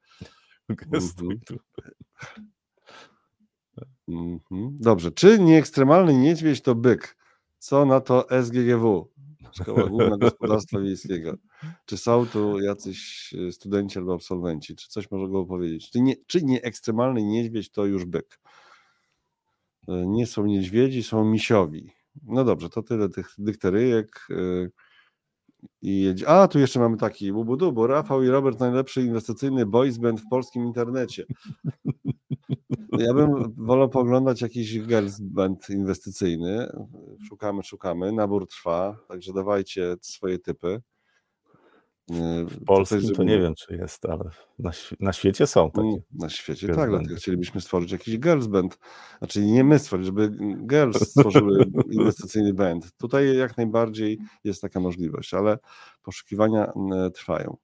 Mhm. Dobrze. Czy nieekstremalny niedźwiedź to byk? Co na to SGGW? Szkoła Główna Gospodarstwa Wiejskiego. Czy są tu jacyś e, studenci albo absolwenci? Czy coś można go powiedzieć? Czy nie, czy nie ekstremalny niedźwiedź to już byk? E, nie są niedźwiedzi, są misiowi. No dobrze, to tyle tych dykteryjek. I jedzie. A, tu jeszcze mamy taki bubudu, bo Rafał i Robert najlepszy inwestycyjny boys band w polskim internecie. Ja bym wolał poglądać jakiś girls band inwestycyjny. Szukamy, szukamy. Nabór trwa, także dawajcie swoje typy. W Polsce to, to nie wiem, czy jest, ale na, na świecie są takie. Mm, na świecie tak, dlatego chcielibyśmy stworzyć jakiś girls band. Znaczy nie my stworzyć, żeby girls stworzyły inwestycyjny band. Tutaj jak najbardziej jest taka możliwość, ale poszukiwania trwają.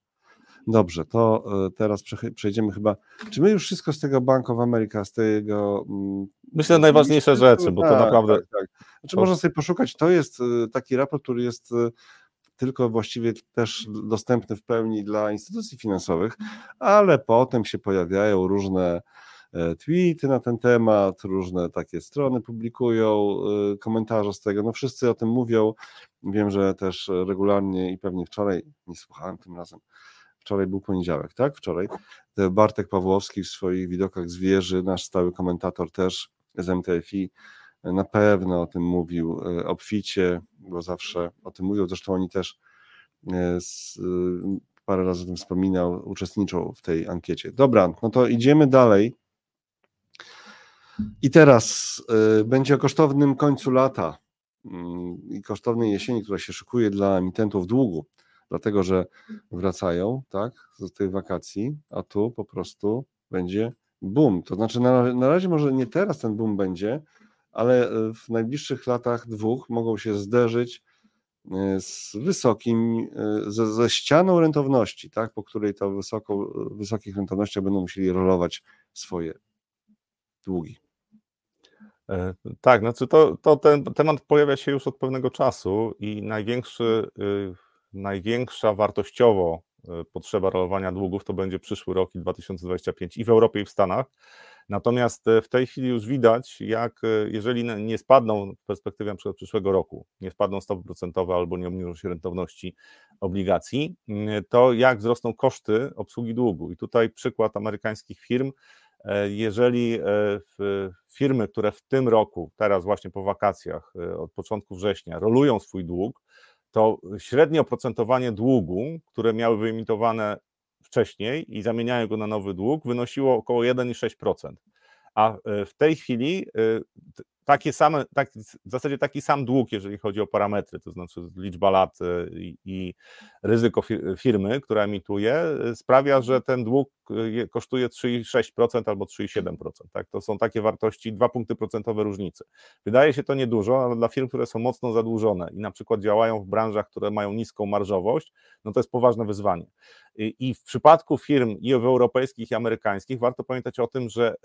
Dobrze, to e, teraz przejdziemy chyba. Czy my już wszystko z tego Bank of America, z tego. Myślę, najważniejsze rzeczy, bo to tak, naprawdę. Tak, tak. Znaczy, można sobie poszukać. To jest e, taki raport, który jest e, tylko właściwie też dostępny w pełni dla instytucji finansowych, ale potem się pojawiają różne e, tweety na ten temat, różne takie strony publikują e, komentarze z tego. No wszyscy o tym mówią. Wiem, że też regularnie i pewnie wczoraj, nie słuchałem tym razem, wczoraj był poniedziałek, tak? Wczoraj. Bartek Pawłowski w swoich widokach z wieży, nasz stały komentator też z MTFI, na pewno o tym mówił e, obficie, bo zawsze o tym mówią. Zresztą oni też e, z, e, parę razy o tym wspominał, uczestniczą w tej ankiecie. Dobra, no to idziemy dalej. I teraz będzie o kosztownym końcu lata mm, i kosztownej jesieni, która się szykuje dla emitentów długu, dlatego że wracają, tak, z tych wakacji, a tu po prostu będzie boom. To znaczy na, na razie może nie teraz ten boom będzie, ale e, w najbliższych latach dwóch mogą się zderzyć e, z wysokim, e, ze, ze ścianą rentowności, tak, po której to wysoko, wysokich rentownościach będą musieli rolować swoje długi. Tak, znaczy to, to ten temat pojawia się już od pewnego czasu i największy, największa wartościowo potrzeba rolowania długów, to będzie przyszły rok i 2025 i w Europie i w Stanach. Natomiast e, w tej chwili już widać, jak e, jeżeli nie spadną w perspektywie na przyszłego roku, nie spadną stopy procentowe albo nie obniżą się rentowności obligacji, mm, to jak wzrosną koszty obsługi długu. I tutaj przykład amerykańskich firm, e, jeżeli firmy, które w tym roku, teraz właśnie po wakacjach, od początku września, rolują swój dług, to średnie oprocentowanie długu, które miały wyemitowane wcześniej i zamieniają go na nowy dług, wynosiło około 1,6%. A e, w tej chwili e, takie same, tak, w zasadzie taki sam dług, jeżeli chodzi o parametry, to znaczy liczba lat e, i, i ryzyko firmy, która emituje, e, sprawia, że ten dług e, kosztuje 3,6% albo 3,7%. Tak? To są takie wartości, dwa punkty procentowe różnicy. Wydaje się to niedużo, ale dla firm, które są mocno zadłużone i na przykład działają w branżach, które mają niską marżowość, no to jest poważne wyzwanie. I w przypadku firm i europejskich, i amerykańskich warto pamiętać o tym, że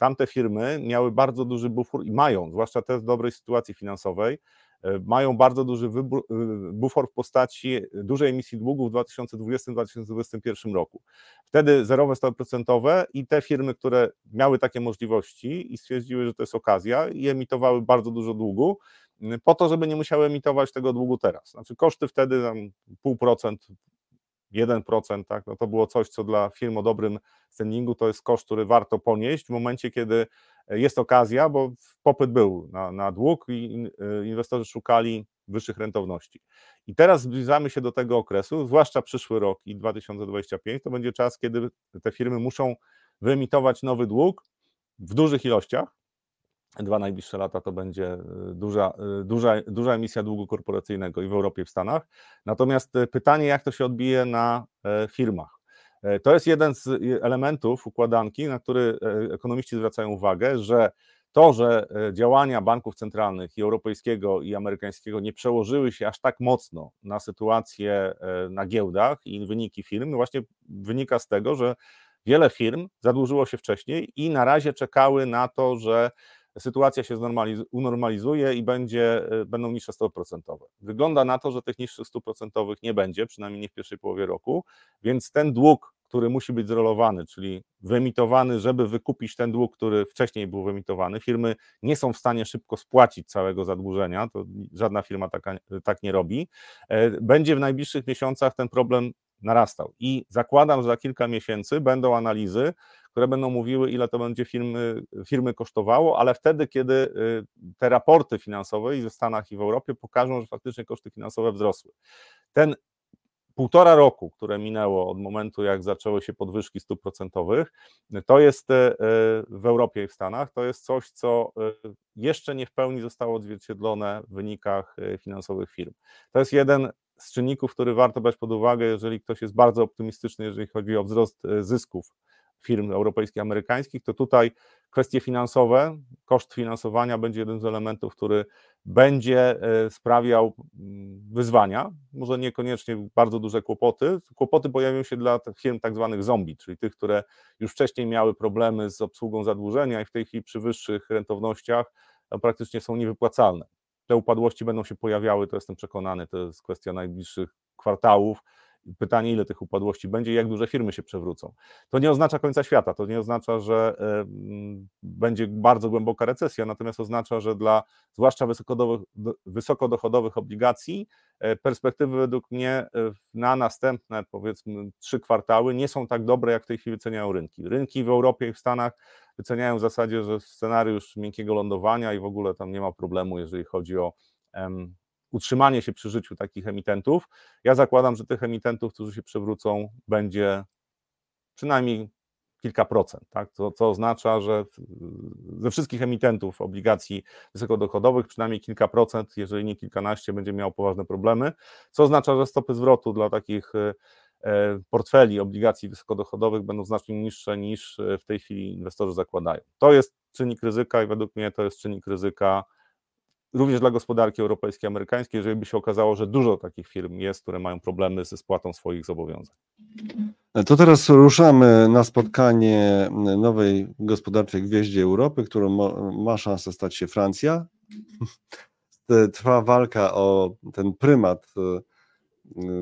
tamte firmy miały bardzo duży bufor i mają, zwłaszcza te w dobrej sytuacji finansowej, e, mają bardzo duży e, bufor w postaci dużej emisji długów w 2020-2021 roku. Wtedy zerowe stopy procentowe i te firmy, które miały takie możliwości i stwierdziły, że to jest okazja i emitowały bardzo dużo długu, po to, żeby nie musiały emitować tego długu teraz. Znaczy koszty wtedy tam pół procent 1%, tak, no to było coś, co dla firm o dobrym standingu to jest koszt, który warto ponieść w momencie, kiedy jest okazja, bo popyt był na, na dług i y, inwestorzy szukali wyższych rentowności. I teraz zbliżamy się do tego okresu, zwłaszcza przyszły rok i 2025, to będzie czas, kiedy te firmy muszą wyemitować nowy dług w dużych ilościach, dwa najbliższe lata to będzie y, duża, y, duża, duża emisja długu korporacyjnego i w Europie, i w Stanach. Natomiast pytanie, jak to się odbije na e, firmach. E, to jest jeden z elementów układanki, na który e, ekonomiści zwracają uwagę, że to, że działania banków centralnych i europejskiego i amerykańskiego nie przełożyły się aż tak mocno na sytuację na giełdach i wyniki firm, właśnie wynika z tego, że wiele firm zadłużyło się wcześniej i na razie czekały na to, że sytuacja się unormalizuje i będzie, e, będą niższe stopy procentowe. Wygląda na to, że tych niższych stóp procentowych nie będzie, przynajmniej nie w pierwszej połowie roku, więc ten dług, który musi być zrolowany, czyli wyemitowany, żeby wykupić ten dług, który wcześniej był wyemitowany. Firmy nie są w stanie szybko spłacić całego zadłużenia, to żadna firma taka, tak nie robi. E, będzie w najbliższych miesiącach ten problem narastał i zakładam, że za kilka miesięcy będą analizy, które będą mówiły, ile to będzie firmy, firmy kosztowało, ale wtedy, kiedy y, te raporty finansowe i w Stanach, i w Europie pokażą, że faktycznie koszty finansowe wzrosły. Ten półtora roku, które minęło od momentu, jak zaczęły się podwyżki stóp procentowych, to jest y, w Europie i w Stanach, to jest coś, co y, jeszcze nie w pełni zostało odzwierciedlone w wynikach finansowych firm. To jest jeden z czynników, który warto brać pod uwagę, jeżeli ktoś jest bardzo optymistyczny, jeżeli chodzi o wzrost zysków firm europejskich, amerykańskich, to tutaj kwestie finansowe, koszt finansowania będzie jednym z elementów, który będzie e, sprawiał wyzwania, może niekoniecznie bardzo duże kłopoty. Kłopoty pojawią się dla firm tak zwanych zombie, czyli tych, które już wcześniej miały problemy z obsługą zadłużenia i w tej chwili przy wyższych rentownościach no, praktycznie są niewypłacalne. Te upadłości będą się pojawiały, to jestem przekonany, to jest kwestia najbliższych kwartałów, Pytanie, ile tych upadłości będzie i jak duże firmy się przewrócą. To nie oznacza końca świata, to nie oznacza, że będzie bardzo głęboka recesja, natomiast oznacza, że dla zwłaszcza wysokodochodowych obligacji e, perspektywy według mnie e, na następne powiedzmy trzy kwartały nie są tak dobre, jak w tej chwili wyceniają rynki. Rynki w Europie i w Stanach wyceniają w zasadzie, że scenariusz miękkiego lądowania i w ogóle tam nie ma problemu, jeżeli chodzi o utrzymanie się przy życiu takich emitentów. Ja zakładam, że tych emitentów, którzy się przewrócą, będzie przynajmniej kilka procent, tak? co, co oznacza, że ze wszystkich emitentów obligacji wysokodochodowych przynajmniej kilka procent, jeżeli nie kilkanaście, będzie miało poważne problemy, co oznacza, że stopy zwrotu dla takich e, e, portfeli obligacji wysokodochodowych będą znacznie niższe niż e, w tej chwili inwestorzy zakładają. To jest czynnik ryzyka i według mnie to jest czynnik ryzyka również dla gospodarki europejskiej, amerykańskiej, jeżeli by się okazało, że dużo takich firm jest, które mają problemy ze spłatą swoich zobowiązań. To teraz ruszamy na spotkanie nowej gospodarczej gwieździe Europy, którą ma szansę stać się Francja. Trwa walka o ten prymat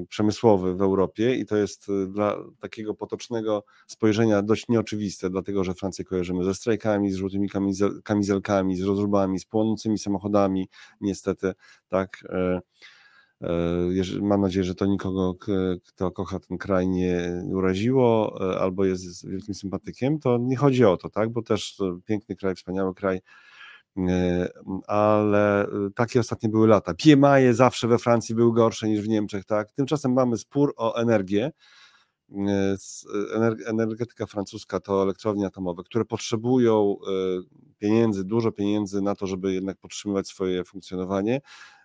przemysłowy w Europie i to jest dla takiego potocznego spojrzenia dość nieoczywiste, dlatego że Francję kojarzymy ze strajkami, z żółtymi kamizelkami, z rozróbami, z płonącymi samochodami, niestety, tak. Mam nadzieję, że to nikogo, kto kocha ten kraj, nie uraziło albo jest wielkim sympatykiem. To nie chodzi o to, tak? Bo też piękny kraj, wspaniały kraj, E, ale e, takie ostatnie były lata. PMI zawsze we Francji były gorsze niż w Niemczech, tak? Tymczasem mamy spór o energię. E, energetyka francuska to elektrownie atomowe, które potrzebują pieniędzy, dużo pieniędzy na to, żeby jednak podtrzymywać swoje funkcjonowanie.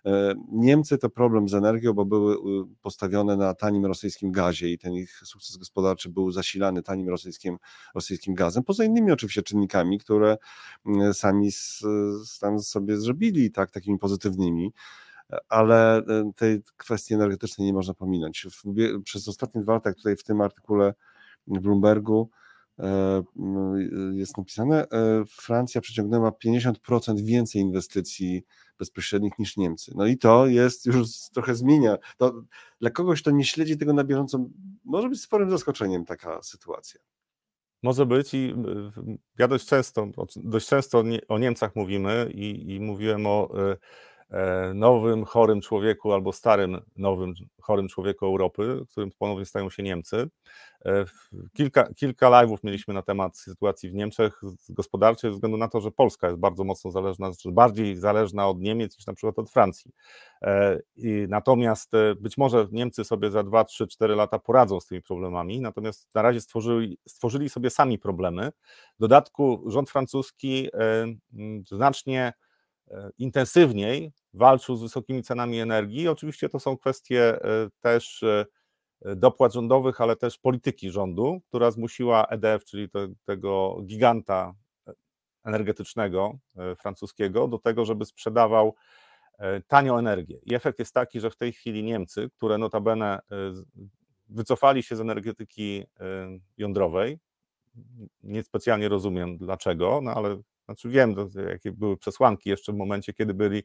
E, Niemcy to problem z energią, bo były postawione na tanim rosyjskim gazie i ten ich sukces gospodarczy był zasilany tanim rosyjskim, rosyjskim gazem, poza innymi oczywiście czynnikami, które sami tam sobie zrobili, tak, takimi pozytywnymi ale e, tej kwestii energetycznej nie można pominąć. Przez ostatnie dwa lata, jak tutaj w tym artykule w Bloombergu E, jest napisane, Francja przyciągnęła 50% więcej inwestycji bezpośrednich niż Niemcy. No i to jest już trochę zmienia. To dla kogoś, kto nie śledzi tego na bieżąco, może być sporym zaskoczeniem taka sytuacja. Może być i ja dość często, dość często o Niemcach mówimy i, i mówiłem o E, nowym, chorym człowieku albo starym, nowym, chorym człowieku Europy, którym ponownie stają się Niemcy. E, kilka, kilka live'ów mieliśmy na temat sytuacji w Niemczech gospodarczej, ze względu na to, że Polska jest bardzo mocno zależna, bardziej zależna od Niemiec niż na przykład od Francji. E, I natomiast być może Niemcy sobie za 2, 3, 4 lata poradzą z tymi problemami, natomiast na razie stworzyli, stworzyli sobie sami problemy. W dodatku rząd francuski znacznie E, intensywniej walczył z wysokimi cenami energii. Oczywiście to są kwestie e, też e, dopłat rządowych, ale też polityki rządu, która zmusiła EDF, czyli te, tego giganta energetycznego francuskiego, do tego, żeby sprzedawał tanio energię. I efekt jest taki, że w tej chwili Niemcy, które notabene wycofali się z energetyki jądrowej, niespecjalnie rozumiem dlaczego, no ale znaczy wiem, jakie były przesłanki jeszcze w momencie, kiedy byli,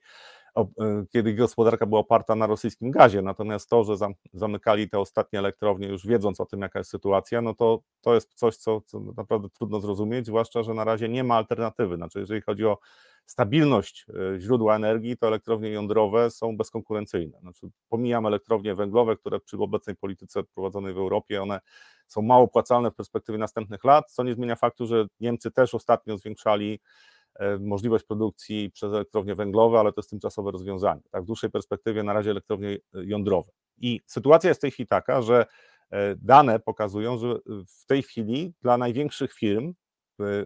e, kiedy gospodarka była oparta na rosyjskim gazie, natomiast to, że zamykali te ostatnie elektrownie już wiedząc o tym, jaka jest sytuacja, no to to jest coś, co, co naprawdę trudno zrozumieć, zwłaszcza, że na razie nie ma alternatywy, znaczy jeżeli chodzi o stabilność e, źródła energii, to elektrownie jądrowe są bezkonkurencyjne. Znaczy, pomijam elektrownie węglowe, które przy obecnej polityce prowadzonej w Europie, one są mało opłacalne w perspektywie następnych lat, co nie zmienia faktu, że Niemcy też ostatnio zwiększali e, możliwość produkcji przez elektrownie węglowe, ale to jest tymczasowe rozwiązanie. Tak, w dłuższej perspektywie na razie elektrownie jądrowe. I sytuacja jest w tej chwili taka, że e, dane pokazują, że w tej chwili dla największych firm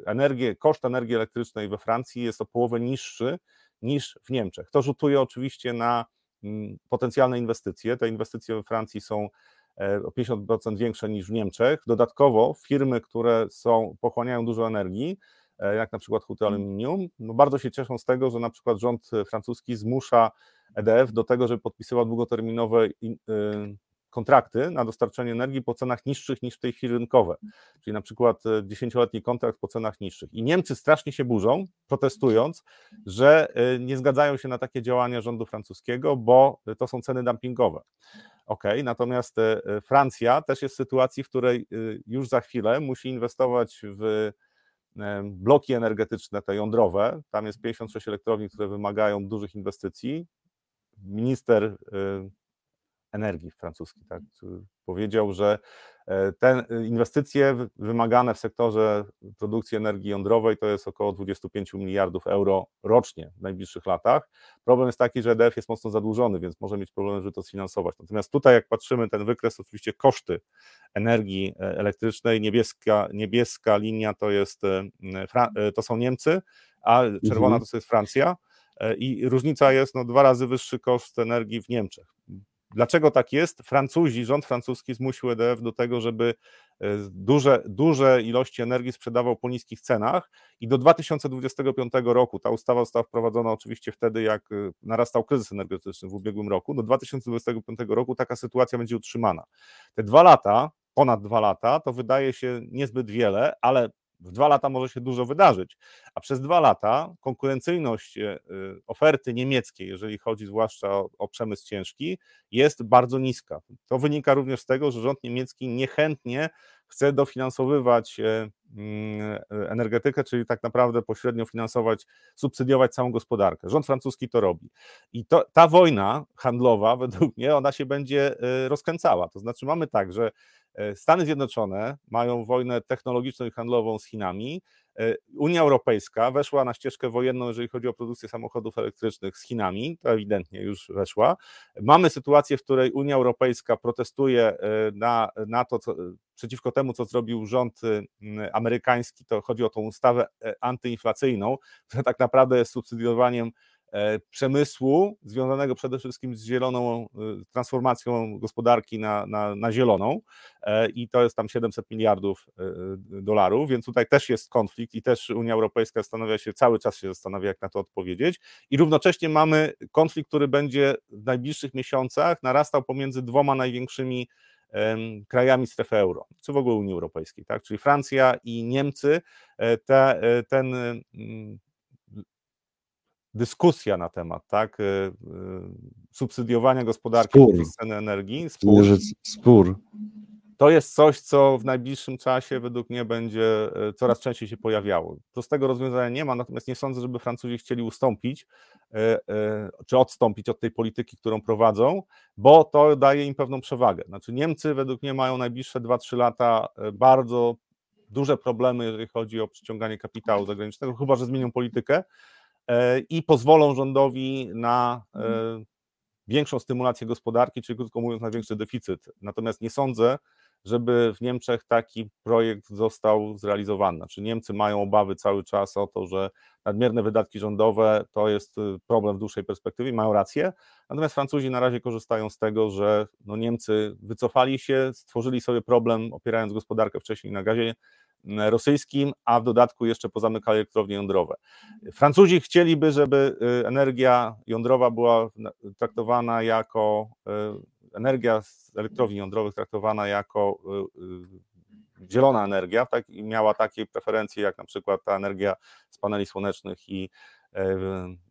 energię, koszt energii elektrycznej we Francji jest o połowę niższy niż w Niemczech. To rzutuje oczywiście na mm, potencjalne inwestycje. Te inwestycje we Francji są e, o 50% większe niż w Niemczech. Dodatkowo firmy, które są, pochłaniają dużo energii, e, jak na przykład huty mm. aluminium, no bardzo się cieszą z tego, że na przykład rząd francuski zmusza EDF do tego, żeby podpisywał długoterminowe kontrakty na dostarczenie energii po cenach niższych niż w tej chwili rynkowe, czyli na przykład 10-letni e, kontrakt po cenach niższych. I Niemcy strasznie się burzą, protestując, że e, nie zgadzają się na takie działania rządu francuskiego, bo to są ceny dumpingowe. Ok, natomiast e, Francja też jest w sytuacji, w której już za chwilę musi inwestować w bloki energetyczne, te jądrowe. Tam jest 56 elektrowni, które wymagają dużych inwestycji. Minister energii francuski, tak, powiedział, że e, te inwestycje wymagane w sektorze produkcji energii jądrowej to jest około 25 miliardów euro rocznie w najbliższych latach. Problem jest taki, że EDF jest mocno zadłużony, więc może mieć problem, żeby to sfinansować. Natomiast tutaj, jak patrzymy, ten wykres, oczywiście koszty energii e, elektrycznej, niebieska, niebieska linia to, jest, e, to są Niemcy, a czerwona mhm. to jest Francja. I różnica jest no, dwa razy wyższy koszt energii w Niemczech. Dlaczego tak jest? Francuzi, rząd francuski zmusił EDF do tego, żeby e, duże, duże ilości energii sprzedawał po niskich cenach i do 2025 roku, ta ustawa została wprowadzona oczywiście wtedy, jak e, narastał kryzys energetyczny w ubiegłym roku, do 2025 roku taka sytuacja będzie utrzymana. Te dwa lata, ponad dwa lata, to wydaje się niezbyt wiele, ale W dwa lata może się dużo wydarzyć, a przez dwa lata konkurencyjność e, oferty niemieckiej, jeżeli chodzi zwłaszcza o, o przemysł ciężki, jest bardzo niska. To wynika również z tego, że rząd niemiecki niechętnie chce dofinansowywać e, mm, energetykę, czyli tak naprawdę pośrednio finansować, subsydiować całą gospodarkę. Rząd francuski to robi. I to, ta wojna handlowa, według mnie, ona się będzie e, rozkręcała. To znaczy, mamy tak, że e, Stany Zjednoczone mają wojnę technologiczną i handlową z Chinami. Unia Europejska weszła na ścieżkę wojenną, jeżeli chodzi o produkcję samochodów elektrycznych z Chinami, to ewidentnie już weszła. Mamy sytuację, w której Unia Europejska protestuje na, na to, co, przeciwko temu, co zrobił rząd y, amerykański, to chodzi o tą ustawę e, antyinflacyjną, która tak naprawdę jest subsydiowaniem e, przemysłu związanego przede wszystkim z zieloną y, transformacją gospodarki na, na, na zieloną e, i to jest tam 700 miliardów dolarów, więc tutaj też jest konflikt i też Unia Europejska zastanawia się, cały czas się zastanawia, jak na to odpowiedzieć i równocześnie mamy konflikt, który będzie w najbliższych miesiącach narastał pomiędzy dwoma największymi krajami strefy euro, czy w ogóle Unii Europejskiej, tak? czyli Francja i Niemcy, e, te, e, ten mm, dyskusja na temat tak, e, subsydiowania gospodarki spór. ceny energii, spór. spór to jest coś, co w najbliższym czasie według mnie będzie e, coraz częściej się pojawiało. Prostego rozwiązania nie ma, natomiast nie sądzę, żeby Francuzi chcieli ustąpić czy odstąpić od tej polityki, którą prowadzą, bo to daje im pewną przewagę. Znaczy Niemcy według mnie mają najbliższe 2-3 lata bardzo duże problemy, jeżeli chodzi o przyciąganie kapitału zagranicznego, chyba że zmienią politykę i pozwolą rządowi na większą stymulację gospodarki, czyli krótko mówiąc na większy deficyt. Natomiast nie sądzę, żeby w Niemczech taki projekt został zrealizowany. Znaczy Niemcy mają obawy cały czas o to, że nadmierne wydatki rządowe to jest y, problem w dłuższej perspektywie, mają rację, natomiast Francuzi na razie korzystają z tego, że no Niemcy wycofali się, stworzyli sobie problem, opierając gospodarkę wcześniej na gazie rosyjskim, a w dodatku jeszcze pozamykali elektrownie jądrowe. Francuzi chcieliby, żeby y, energia jądrowa była traktowana jako y, energia z elektrowni jądrowych traktowana jako zielona energia, tak, i miała takie preferencje jak na przykład ta energia z paneli słonecznych i e,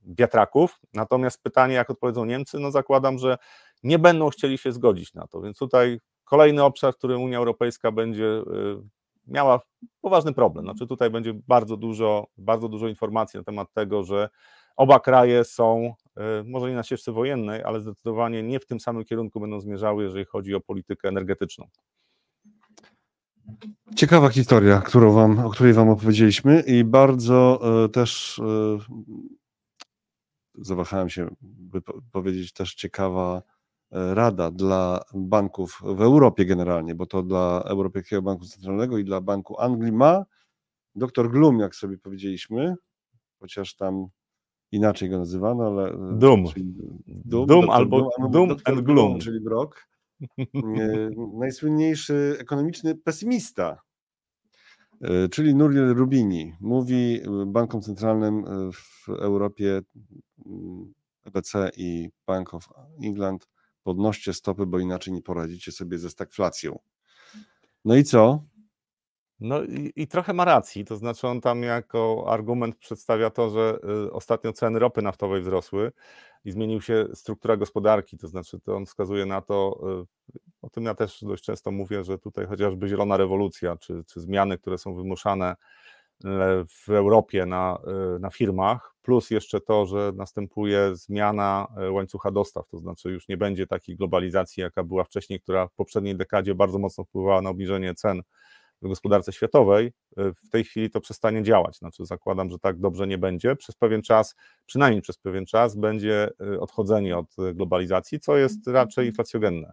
wiatraków. Natomiast pytanie, jak odpowiedzą Niemcy, no zakładam, że nie będą chcieli się zgodzić na to. Więc tutaj kolejny obszar, w którym Unia Europejska będzie miała poważny problem. Znaczy tutaj będzie bardzo dużo, bardzo dużo informacji na temat tego, że oba kraje są E, może nie na ścieżce wojennej, ale zdecydowanie nie w tym samym kierunku będą zmierzały, jeżeli chodzi o politykę energetyczną. Ciekawa historia, którą wam, o której Wam opowiedzieliśmy i bardzo e, też e, zawahałem się, by powiedzieć, też ciekawa rada dla banków w Europie generalnie, bo to dla Europejskiego Banku Centralnego i dla Banku Anglii ma dr Glum, jak sobie powiedzieliśmy, chociaż tam inaczej go nazywano, ale... E, Doom. Doom, Doom albo Doom, Doom and Gloom. Czyli Brock. E, najsłynniejszy ekonomiczny pesymista, e, czyli Nuriel Rubini. Mówi bankom centralnym w Europie, EBC i Bank of England, podnoście stopy, bo inaczej nie poradzicie sobie ze stagflacją. No i co? No i, i, trochę ma racji, to znaczy on tam jako argument przedstawia to, że y, ostatnio ceny ropy naftowej wzrosły i zmienił się struktura gospodarki, to znaczy to on wskazuje na to, y, o tym ja też dość często mówię, że tutaj chociażby zielona rewolucja, czy, czy zmiany, które są wymuszane w Europie na, na firmach, plus jeszcze to, że następuje zmiana łańcucha dostaw, to znaczy już nie będzie takiej globalizacji, jaka była wcześniej, która w poprzedniej dekadzie bardzo mocno wpływała na obniżenie cen w gospodarce światowej, y, w tej chwili to przestanie działać. Znaczy, zakładam, że tak dobrze nie będzie. Przez pewien czas, przynajmniej przez pewien czas, będzie y, odchodzenie od globalizacji, co jest raczej inflacjogenne.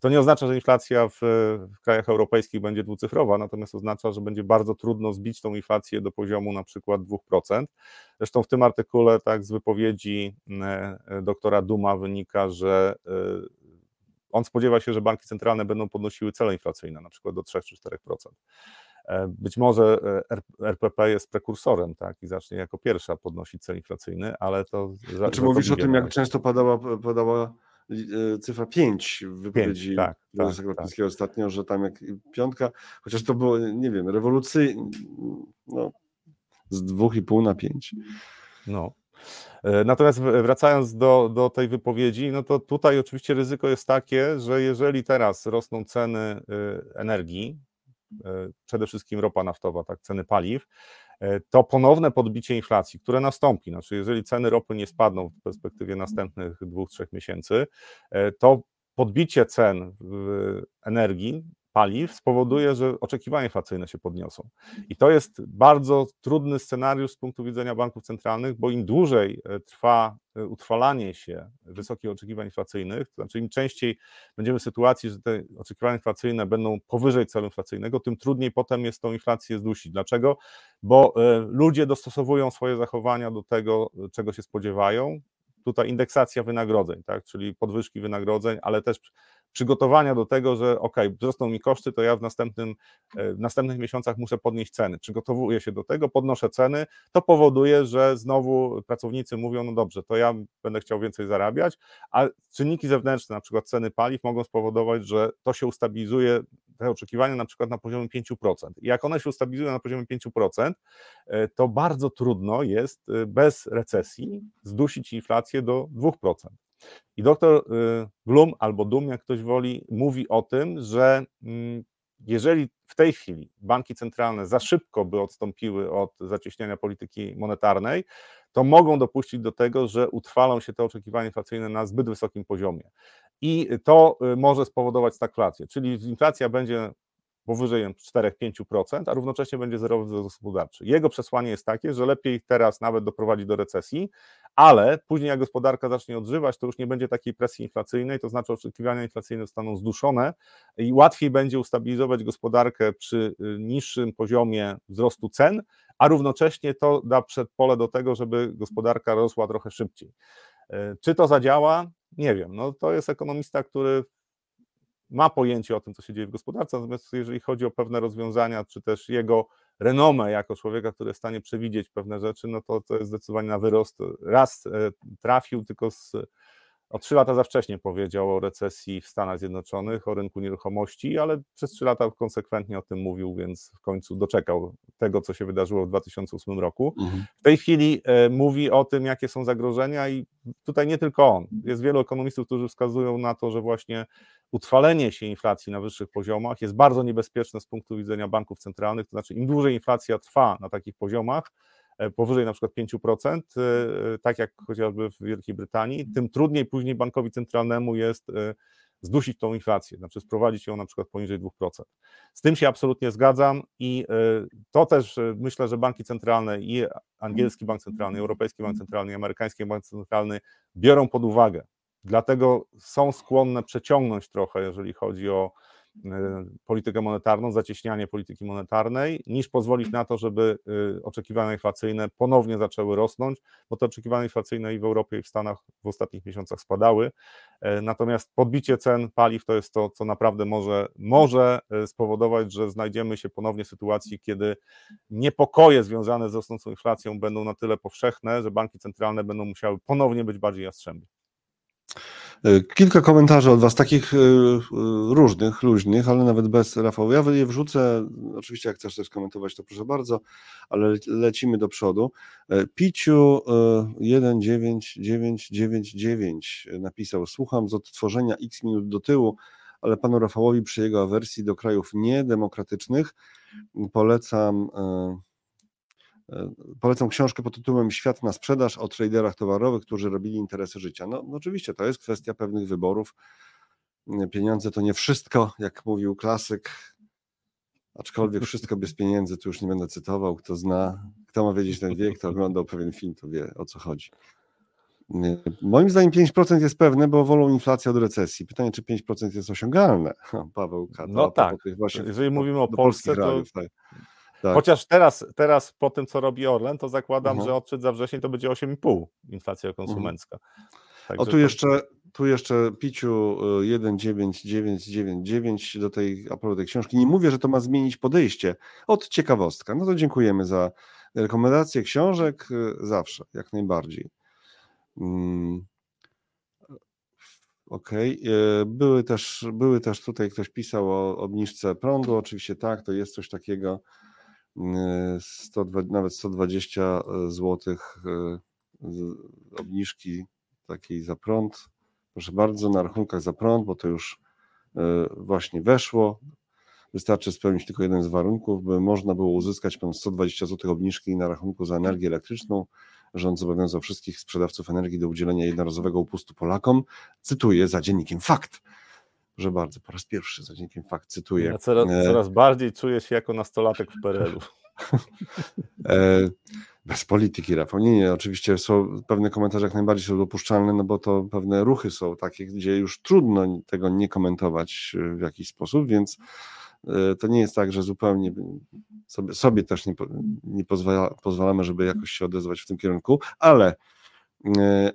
To nie oznacza, że inflacja w, w krajach europejskich będzie dwucyfrowa, natomiast oznacza, że będzie bardzo trudno zbić tą inflację do poziomu na przykład 2%. Zresztą w tym artykule, tak z wypowiedzi y, doktora Duma wynika, że on spodziewa się, że banki centralne będą podnosiły cele inflacyjne, na przykład do 3 czy 4%. E, być może RPP jest prekursorem, tak, i zacznie jako pierwsza podnosić cel inflacyjny, ale to. Czy mówisz o tym, jak często padała, padała e, cyfra 5 w wypowiedzi tak, prezesa tak, Glapińskiego ostatnio, że tam jak piątka, chociaż to było, nie wiem, rewolucyjne, no, z dwóch i pół na pięć. No. E, natomiast wracając do, do tej wypowiedzi, no to tutaj oczywiście ryzyko jest takie, że jeżeli teraz rosną ceny e, energii, przede wszystkim ropa naftowa, tak, ceny paliw, to ponowne podbicie inflacji, które nastąpi, znaczy jeżeli ceny ropy nie spadną w perspektywie następnych dwóch, trzech miesięcy, to podbicie cen energii paliw spowoduje, że oczekiwania inflacyjne się podniosą. I to jest bardzo trudny scenariusz z punktu widzenia banków centralnych, bo im dłużej e, trwa e, utrwalanie się wysokich oczekiwań inflacyjnych, to znaczy im częściej będziemy w sytuacji, że te oczekiwania inflacyjne będą powyżej celu inflacyjnego, tym trudniej potem jest tą inflację zdusić. Dlaczego? Bo e, ludzie dostosowują swoje zachowania do tego, czego się spodziewają. Tutaj indeksacja wynagrodzeń, tak, czyli podwyżki wynagrodzeń, ale też przygotowania do tego, że ok, wzrosną mi koszty, to ja w, następnym, e, w następnych miesiącach muszę podnieść ceny. Przygotowuję się do tego, podnoszę ceny, to powoduje, że znowu pracownicy mówią, no dobrze, to ja będę chciał więcej zarabiać, a czynniki zewnętrzne, na przykład ceny paliw, mogą spowodować, że to się ustabilizuje, te oczekiwania na przykład na poziomie 5%. I jak one się ustabilizują na poziomie 5%, e, to bardzo trudno jest e, bez recesji zdusić inflację do 2%. I doktor y, Blum albo Dum, jak ktoś woli, mówi o tym, że mm, jeżeli w tej chwili banki centralne za szybko by odstąpiły od zacieśniania polityki monetarnej, to mogą dopuścić do tego, że utrwalą się te oczekiwania inflacyjne na zbyt wysokim poziomie. I to y, może spowodować stagflację, czyli inflacja będzie powyżej 4-5%, a równocześnie będzie zerowy wzrost gospodarczy. Jego przesłanie jest takie, że lepiej teraz nawet doprowadzić do recesji, ale później jak gospodarka zacznie odżywać, to już nie będzie takiej presji inflacyjnej, to znaczy oczekiwania inflacyjne zostaną zduszone i łatwiej będzie ustabilizować gospodarkę przy y, niższym poziomie wzrostu cen, a równocześnie to da przedpole do tego, żeby gospodarka rosła trochę szybciej. Y, czy to zadziała? Nie wiem. No, to jest ekonomista, który ma pojęcie o tym, co się dzieje w gospodarce, natomiast jeżeli chodzi o pewne rozwiązania, czy też jego renomę jako człowieka, który jest w stanie przewidzieć pewne rzeczy, no to to jest zdecydowanie na wyrost. Raz e, trafił tylko z o trzy lata za wcześnie powiedział o recesji w Stanach Zjednoczonych, o rynku nieruchomości, ale przez trzy lata konsekwentnie o tym mówił, więc w końcu doczekał tego, co się wydarzyło w 2008 roku. Mhm. W tej chwili e, mówi o tym, jakie są zagrożenia, i tutaj nie tylko on. Jest wielu ekonomistów, którzy wskazują na to, że właśnie utrwalenie się inflacji na wyższych poziomach jest bardzo niebezpieczne z punktu widzenia banków centralnych. To znaczy, im dłużej inflacja trwa na takich poziomach, E, powyżej na przykład 5%, e, tak jak chociażby w Wielkiej Brytanii, tym trudniej później bankowi centralnemu jest e, zdusić tą inflację, znaczy sprowadzić ją na przykład poniżej 2%. Z tym się absolutnie zgadzam i to też myślę, że banki centralne i angielski bank centralny, europejski bank centralny, i amerykański bank centralny biorą pod uwagę. Dlatego są skłonne przeciągnąć trochę, jeżeli chodzi o E, politykę monetarną, zacieśnianie polityki monetarnej, niż pozwolić na to, żeby e, oczekiwania inflacyjne ponownie zaczęły rosnąć, bo te oczekiwania inflacyjne i w Europie, i w Stanach w ostatnich miesiącach spadały. E, natomiast podbicie cen paliw to jest to, co naprawdę może, może spowodować, że znajdziemy się ponownie w sytuacji, kiedy niepokoje związane z rosnącą inflacją będą na tyle powszechne, że banki centralne będą musiały ponownie być bardziej jastrzębie. E, kilka komentarzy od Was, takich e, e, różnych, luźnych, ale nawet bez Rafał. Ja je wrzucę, oczywiście jak chcesz coś skomentować, to proszę bardzo, ale lecimy do przodu. Piciu 19999 napisał, słucham z odtworzenia x minut do tyłu, ale panu Rafałowi przy jego awersji do krajów niedemokratycznych polecam polecam książkę pod tytułem Świat na sprzedaż o traderach towarowych, którzy robili interesy życia. No, no oczywiście to jest kwestia pewnych wyborów. Pieniądze to nie wszystko, jak mówił klasyk. Aczkolwiek wszystko bez pieniędzy, tu już nie będę cytował. Kto zna, kto ma wiedzieć ten wiek, kto oglądał pewien film, to wie o co chodzi. Moim zdaniem 5% jest pewne, bo wolą inflację od recesji. Pytanie, czy 5% jest osiągalne? Paweł Kato, No tak, jeżeli mówimy o Polsce, to, tak. Tak. Chociaż teraz, teraz po tym, co robi Orlen, to zakładam, mhm. że odczyt za wrzesień to będzie 8,5 inflacja konsumencka. Mhm. o tu, to... jeszcze, tu jeszcze piciu 19999 y, do tej, a propos tej książki. Nie mówię, że to ma zmienić podejście. Od ciekawostka. No to dziękujemy za rekomendacje książek. Y, zawsze, jak najbardziej. Mm. Okej. Okay. Były też, były też tutaj, ktoś pisał o obniżce prądu. Oczywiście tak, to jest coś takiego. 100, nawet 120 zł obniżki takiej za prąd. Proszę bardzo, na rachunkach za prąd, bo to już właśnie weszło. Wystarczy spełnić tylko jeden z warunków, by można było uzyskać ponad 120 zł obniżki na rachunku za energię elektryczną. Rząd zobowiązał wszystkich sprzedawców energii do udzielenia jednorazowego upustu Polakom. Cytuję za dziennikiem Fakt. Proszę bardzo, po raz pierwszy za dziennikiem Fakt cytuję. Ja coraz, e, coraz bardziej czuję się jako nastolatek w PRL-u. E, bez polityki, Rafał. Nie, nie, oczywiście są pewne komentarze jak najbardziej są dopuszczalne, no bo to pewne ruchy są takie, gdzie już trudno tego nie komentować w jakiś sposób, więc E, to nie jest tak, że zupełnie sobie, sobie też nie, nie pozwala, pozwalamy, żeby jakoś się odezwać w tym kierunku, ale, e,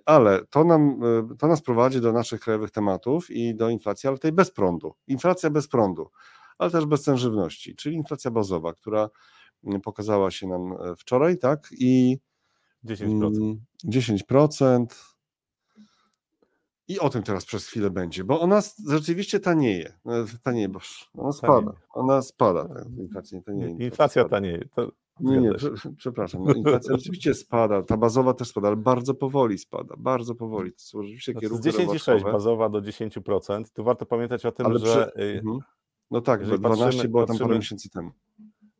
ale to, nam, e, to nas prowadzi do naszych krajowych tematów i do inflacji, ale tej bez prądu. Inflacja bez prądu, ale też bez cen żywności, czyli inflacja bazowa, która pokazała się nam wczoraj, tak? I 10%. 10%. I o tym teraz przez chwilę będzie, bo ona rzeczywiście tanieje. Tanieje, bo ona spada. Ona spada. Tak, inflacja nie tanieje. Inflacja tanieje. To... Nie, nie, przepraszam. No, inflacja rzeczywiście spada, ta bazowa też spada, ale bardzo powoli spada, bardzo powoli. To są rzeczywiście no, Z 10,6 bazowa do 10%. Tu warto pamiętać o tym, ale że. Przy... Y, mhm. No tak, bo 12 patrzymy, było tam parę miesięcy temu.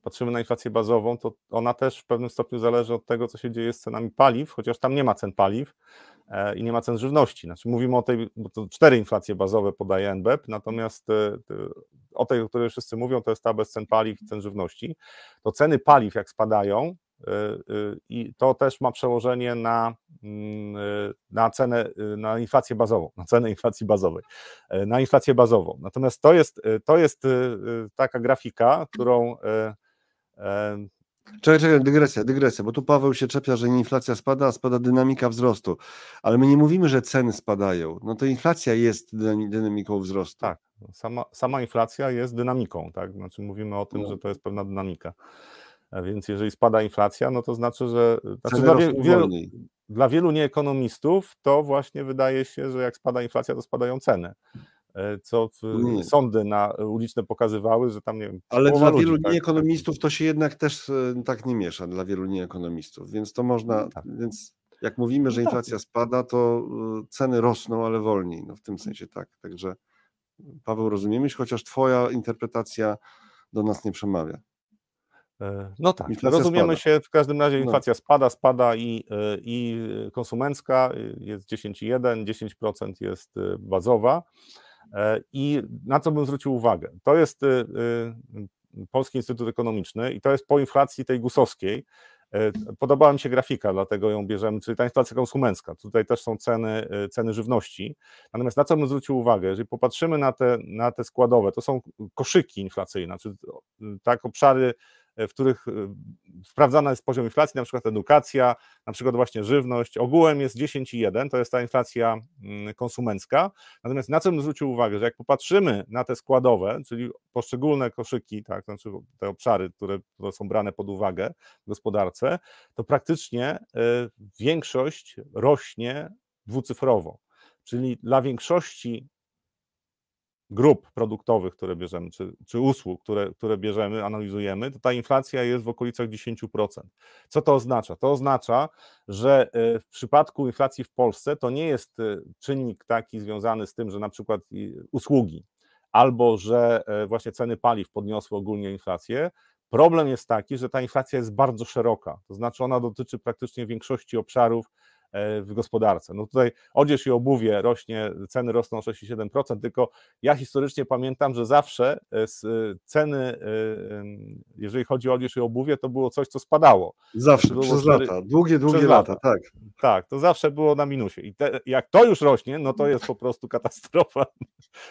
Patrzymy na inflację bazową, to ona też w pewnym stopniu zależy od tego, co się dzieje z cenami paliw, chociaż tam nie ma cen paliw E, i nie ma cen żywności. Znaczy mówimy o tej, bo to cztery inflacje bazowe podaje NBEP, natomiast e, o tej, o której wszyscy mówią, to jest ta bez cen paliw i cen żywności. To ceny paliw jak spadają, e, i to też ma przełożenie na, mm, na cenę, na inflację bazową, na cenę inflacji bazowej, na inflację bazową. Natomiast to jest, to jest taka grafika, którą Czekaj, czekaj, dygresja, dygresja, bo tu Paweł się czepia, że inflacja spada, a spada dynamika wzrostu. Ale my nie mówimy, że ceny spadają. No to inflacja jest dynamiką wzrostu. Tak, sama, sama inflacja jest dynamiką, tak? Znaczy mówimy o tym, no. że to jest pewna dynamika. A więc jeżeli spada inflacja, no to znaczy, że znaczy dla, wie, wielu, dla wielu nieekonomistów to właśnie wydaje się, że jak spada inflacja, to spadają ceny. E, co nie. sądy na uliczne pokazywały, że tam nie wiem. Ale dla ludzi, wielu tak, nieekonomistów to się jednak też e, tak nie miesza, dla wielu nieekonomistów, więc to można, no tak. więc jak mówimy, że no tak. inflacja spada, to e, ceny rosną, ale wolniej, no w tym sensie tak, także Paweł rozumiemy, chociaż twoja interpretacja do nas nie przemawia. No tak, inflacja rozumiemy spada. się, w każdym razie no. inflacja no. spada, spada i, i konsumencka jest 10,1, 10% jest bazowa. E, I na co bym zwrócił uwagę? To jest y, y, Polski Instytut Ekonomiczny i to jest po inflacji tej gusowskiej. E, podobała mi się grafika, dlatego ją bierzemy, czyli ta inflacja konsumencka. Tutaj też są ceny, y, ceny żywności. Natomiast na co bym zwrócił uwagę? Jeżeli popatrzymy na te, na te składowe, to są koszyki inflacyjne, czyli tak obszary w których y, sprawdzana jest poziom inflacji, na przykład edukacja, na przykład właśnie żywność. Ogółem jest 10,1, to jest ta inflacja mm, konsumencka. Natomiast na co bym zwrócił uwagę, że jak popatrzymy na te składowe, czyli poszczególne koszyki, tak, znaczy te obszary, które, które są brane pod uwagę w gospodarce, to praktycznie y, większość rośnie dwucyfrowo. Czyli dla większości grup produktowych, które bierzemy, czy, czy usług, które, które bierzemy, analizujemy, to ta inflacja jest w okolicach 10%. Co to oznacza? To oznacza, że e, w przypadku inflacji w Polsce to nie jest e, czynnik taki związany z tym, że na przykład usługi albo że e, właśnie ceny paliw podniosły ogólnie inflację. Problem jest taki, że ta inflacja jest bardzo szeroka, to znaczy ona dotyczy praktycznie większości obszarów w gospodarce. No tutaj odzież i obuwie rośnie, ceny rosną o 6,7%, tylko ja historycznie pamiętam, że zawsze e, e, ceny, jeżeli chodzi o odzież i obuwie, to było coś, co spadało. Zawsze, było przez 4... lata, długie, długie lata, lata, tak. Tak, to zawsze było na minusie. I te, jak to już rośnie, no to jest po prostu katastrofa.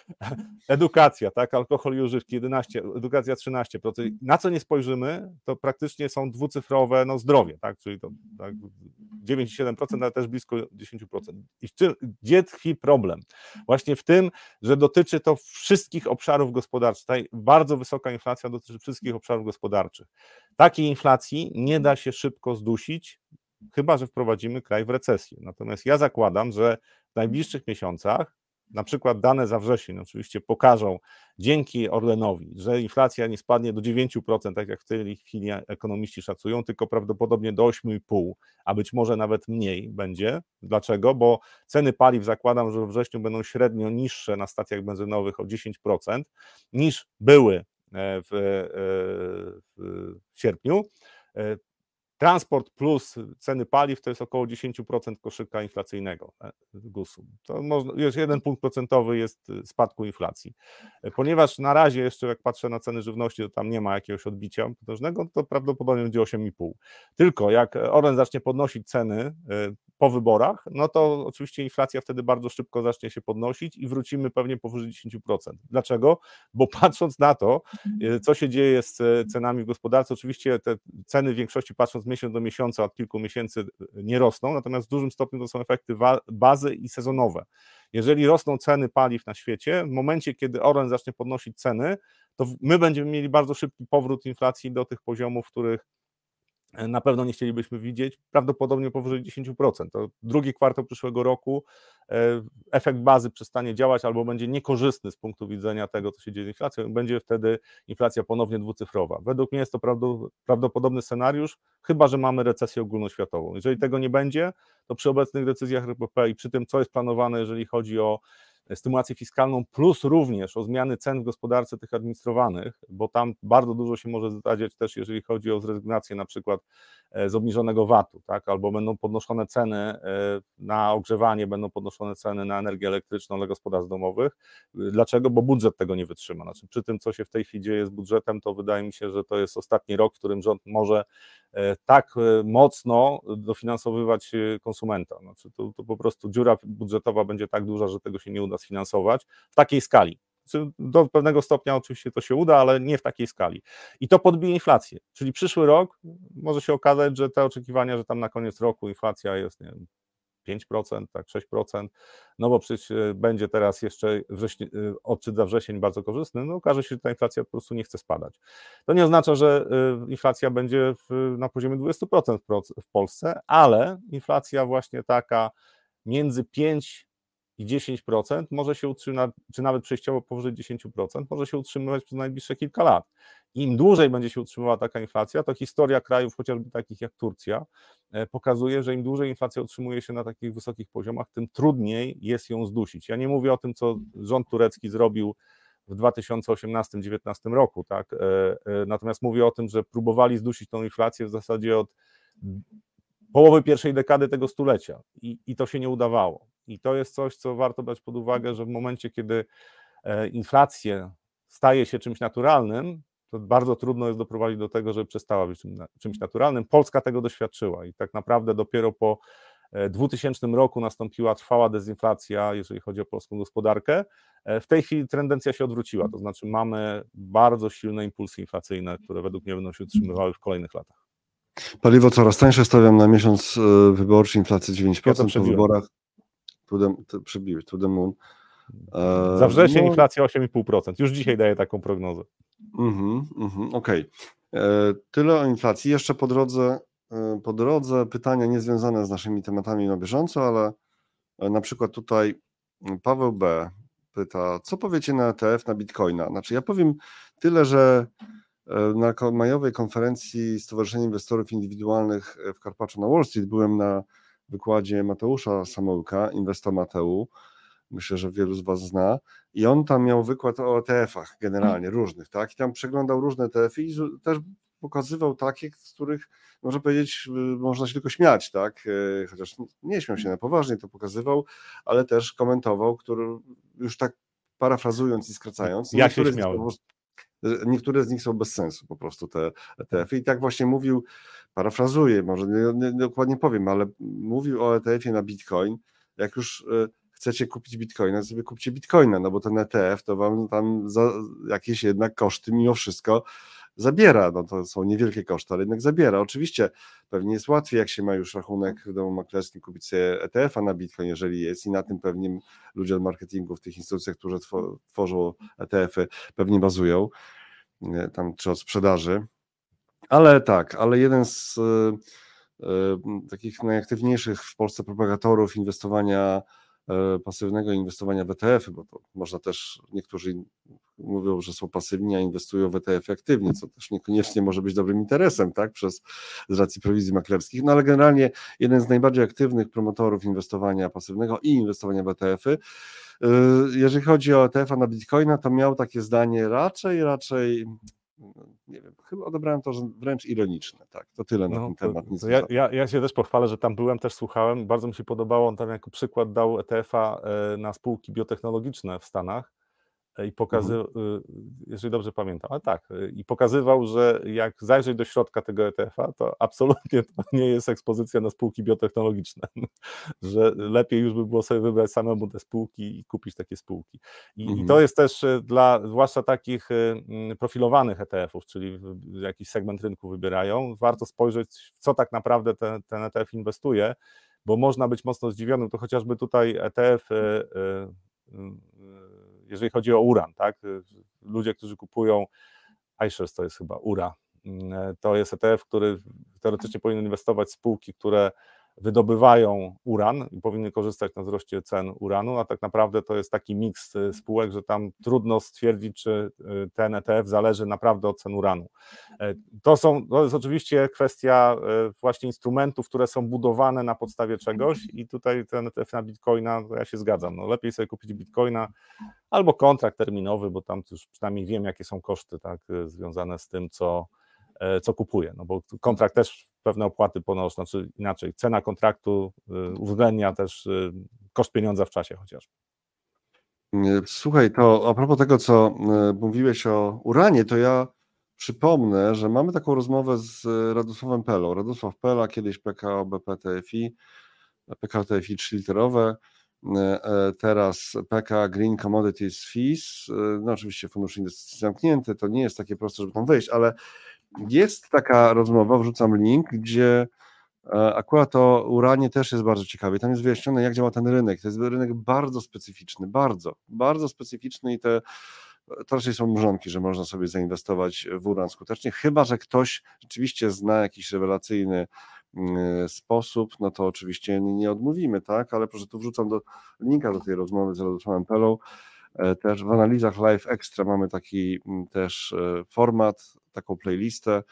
Edukacja, tak, alkohol i używki 11, edukacja 13%. Na co nie spojrzymy, to praktycznie są dwucyfrowe no, zdrowie, tak, czyli to tak, 9,7%, ale też blisko 10%. I gdzie tkwi problem? Właśnie w tym, że dotyczy to wszystkich obszarów gospodarczych. Ta bardzo wysoka inflacja dotyczy wszystkich obszarów gospodarczych. Takiej inflacji nie da się szybko zdusić, chyba że wprowadzimy kraj w recesję. Natomiast ja zakładam, że w najbliższych miesiącach na przykład dane za wrzesień oczywiście pokażą dzięki Orlenowi, że inflacja nie spadnie do 9%, tak jak w tej chwili ekonomiści szacują, tylko prawdopodobnie do 8,5%, a być może nawet mniej będzie. Dlaczego? Bo ceny paliw zakładam, że we wrześniu będą średnio niższe na stacjach benzynowych o 10% niż były e, w, e, w sierpniu. Transport plus ceny paliw to jest około 10% koszyka inflacyjnego e, GUS-u. To można, jest jeden punkt procentowy jest y, spadku inflacji. E, ponieważ na razie jeszcze jak patrzę na ceny żywności, to tam nie ma jakiegoś odbicia potężnego, to prawdopodobnie będzie 8,5. Tylko jak Orlen zacznie podnosić ceny e, po wyborach, no to oczywiście inflacja wtedy bardzo szybko zacznie się podnosić i wrócimy pewnie powyżej 10%. Dlaczego? Bo patrząc na to, mhm. co się dzieje z cenami w gospodarce, oczywiście te ceny w większości patrząc miesiąc do miesiąca, od kilku miesięcy e, nie rosną, natomiast w dużym stopniu to są efekty bazy i sezonowe. Jeżeli rosną ceny paliw na świecie, w momencie, kiedy Orlen zacznie podnosić ceny, to my będziemy mieli bardzo szybki powrót inflacji do tych poziomów, których na pewno nie chcielibyśmy widzieć, prawdopodobnie powyżej 10%. To drugi kwartał przyszłego roku e, efekt bazy przestanie działać albo będzie niekorzystny z punktu widzenia tego, co się dzieje z inflacją, będzie wtedy inflacja ponownie dwucyfrowa. Według mnie jest to prawdopodobny scenariusz, chyba że mamy recesję ogólnoświatową. Jeżeli tego nie będzie, to przy obecnych decyzjach RPP i przy tym, co jest planowane, jeżeli chodzi o stymulację fiskalną, plus również o zmiany cen w gospodarce tych administrowanych, bo tam bardzo dużo się może zadziać też, jeżeli chodzi o zrezygnację na przykład e, z obniżonego VAT-u, tak? albo będą podnoszone ceny e, na ogrzewanie, będą podnoszone ceny na energię elektryczną dla gospodarstw domowych. Dlaczego? Bo budżet tego nie wytrzyma. Znaczy, przy tym, co się w tej chwili dzieje z budżetem, to wydaje mi się, że to jest ostatni rok, w którym rząd może e, tak mocno dofinansowywać konsumenta. Znaczy, to, to po prostu dziura budżetowa będzie tak duża, że tego się nie uda sfinansować w takiej skali. Do pewnego stopnia oczywiście to się uda, ale nie w takiej skali. I to podbije inflację. Czyli przyszły rok może się okazać, że te oczekiwania, że tam na koniec roku inflacja jest nie wiem, 5%, tak 6%, no bo przecież e, będzie teraz jeszcze wrześni, e, odczyt za wrzesień bardzo korzystny, no okaże się, że ta inflacja po prostu nie chce spadać. To nie oznacza, że e, inflacja będzie w, na poziomie 20% w Polsce, ale inflacja właśnie taka między 5 i 10% może się utrzymać, czy nawet przejściowo powyżej 10%, może się utrzymywać przez najbliższe kilka lat. Im dłużej będzie się utrzymywała taka inflacja, to historia krajów, chociażby takich jak Turcja, e, pokazuje, że im dłużej inflacja utrzymuje się na takich wysokich poziomach, tym trudniej jest ją zdusić. Ja nie mówię o tym, co rząd turecki zrobił w 2018-2019 roku, tak? E, e, natomiast mówię o tym, że próbowali zdusić tą inflację w zasadzie od połowy pierwszej dekady tego stulecia i, i to się nie udawało. I to jest coś, co warto brać pod uwagę, że w momencie, kiedy e, inflacja staje się czymś naturalnym, to bardzo trudno jest doprowadzić do tego, żeby przestała być czymś naturalnym. Polska tego doświadczyła i tak naprawdę dopiero po 2000 e, roku nastąpiła trwała dezinflacja, jeżeli chodzi o polską gospodarkę. E, w tej chwili tendencja się odwróciła, to znaczy mamy bardzo silne impulsy inflacyjne, które według mnie będą się utrzymywały w kolejnych latach. Paliwo coraz tańsze, stawiam na miesiąc wyborczy inflację 9% ja po wyborach to the, przybiłeś, to the moon. E, Za wrzesień no, inflacja 8,5%. Już dzisiaj daję taką prognozę. Mhm, mhm, Okej. Okay. E, tyle o inflacji. Jeszcze po drodze, e, po drodze pytania niezwiązane z naszymi tematami na bieżąco, ale na przykład tutaj Paweł B. pyta, co powiecie na ETF, na Bitcoina? Znaczy ja powiem tyle, że na majowej konferencji Stowarzyszenia Inwestorów Indywidualnych w Karpaczu na Wall Street byłem na wykładzie Mateusza Samołka, Inwesto Mateu, myślę, że wielu z Was zna, i on tam miał wykład o ETF-ach generalnie, różnych, tak, i tam przeglądał różne ETF-y i też pokazywał takie, z których można powiedzieć, y, można się tylko śmiać, tak, y, chociaż nie śmiał się na poważnie, to pokazywał, ale też komentował, który już tak parafrazując i skracając. Ja się śmiałem. Niektóre z nich są bez sensu po prostu te ETF-y i. Tak właśnie mówił, parafrazuję, może nie, nie, dokładnie powiem, ale mówił o ETF-ie na Bitcoin, jak już y, chcecie kupić Bitcoina, sobie kupcie Bitcoina, no bo ten ETF to wam tam za jakieś jednak koszty mimo wszystko zabiera, no to są niewielkie koszty, ale jednak zabiera. Oczywiście pewnie jest łatwiej, jak się ma już rachunek w domu maklerskim, kupić sobie ETF-a na Bitcoin, jeżeli jest i na tym pewnie ludzie od marketingu w tych instytucjach, które tworzą ETF-y pewnie bazują, tam czy od sprzedaży. Ale tak, ale jeden z y, y, takich najaktywniejszych w Polsce propagatorów inwestowania pasywnego inwestowania w ETF-y, bo to można też, niektórzy mówią, że są pasywni, a inwestują w ETF-y aktywnie, co też niekoniecznie może być dobrym interesem, tak, przez, z racji prowizji maklerskich, no ale generalnie jeden z najbardziej aktywnych promotorów inwestowania pasywnego i inwestowania w ETF-y, y, jeżeli chodzi o ETF-a na Bitcoina, to miał takie zdanie raczej, raczej nie wiem, chyba odebrałem to że wręcz ironiczne, tak, to tyle na no, ten temat. To ja, ja, ja, się też pochwalę, że tam byłem, też słuchałem, bardzo mi się podobało, on tam jako przykład dał ETF-a e, na spółki biotechnologiczne w Stanach, i pokazywał, mhm. Y, jeżeli dobrze pamiętam, ale tak, y, i pokazywał, że jak zajrzeć do środka tego ETF-a, to absolutnie to nie jest ekspozycja na spółki biotechnologiczne, że lepiej już by było sobie wybrać samemu te spółki i kupić takie spółki. I, mhm. i to jest też y, dla zwłaszcza takich mm, profilowanych ETF-ów, czyli jakiś segment rynku wybierają, warto spojrzeć, w co tak naprawdę ten, ten ETF inwestuje, bo można być mocno zdziwionym, to chociażby tutaj ETF jeżeli chodzi o uran, tak? Ludzie, którzy kupują iShares, to jest chyba URA, to jest ETF, który teoretycznie powinien inwestować w spółki, które wydobywają uran i powinny korzystać na wzroście cen uranu, a tak naprawdę to jest taki miks y, spółek, że tam trudno stwierdzić, czy y, ten ETF zależy naprawdę od cen uranu. E, to, są, to jest oczywiście kwestia e, właśnie instrumentów, które są budowane na podstawie czegoś i tutaj ten ETF na bitcoina, ja się zgadzam, no lepiej sobie kupić bitcoina albo kontrakt terminowy, bo tam już przynajmniej wiem, jakie są koszty tak, y, związane z tym, co, co kupuję, no bo kontrakt też pewne opłaty ponosi, znaczy inaczej, cena kontraktu y, uwzględnia też y, koszt pieniądza w czasie chociażby. Słuchaj, to a propos tego, co mówiłeś o uranie, to ja przypomnę, że mamy taką rozmowę z Radosławem Pelą. Radosław Pela, kiedyś PKO BP TFI, PKO TFI 3-literowe, teraz PK Green Commodities Fees, no oczywiście fundusz inwestycji zamknięty, to nie jest takie proste, żeby tam wejść, ale jest taka rozmowa, wrzucam link, gdzie e, akurat o uranie też jest bardzo ciekawie. Tam jest wyjaśnione, jak działa ten rynek. To jest rynek bardzo specyficzny, bardzo, bardzo specyficzny i te to raczej są mrzonki, że można sobie zainwestować w uran skutecznie, chyba że ktoś rzeczywiście zna jakiś rewelacyjny mm, sposób, no to oczywiście nie odmówimy, tak? Ale proszę, tu wrzucam do linka do tej rozmowy z Radosławem Pelą. E, też w analizach Live Extra mamy taki mm, też e, format, taką playlistę.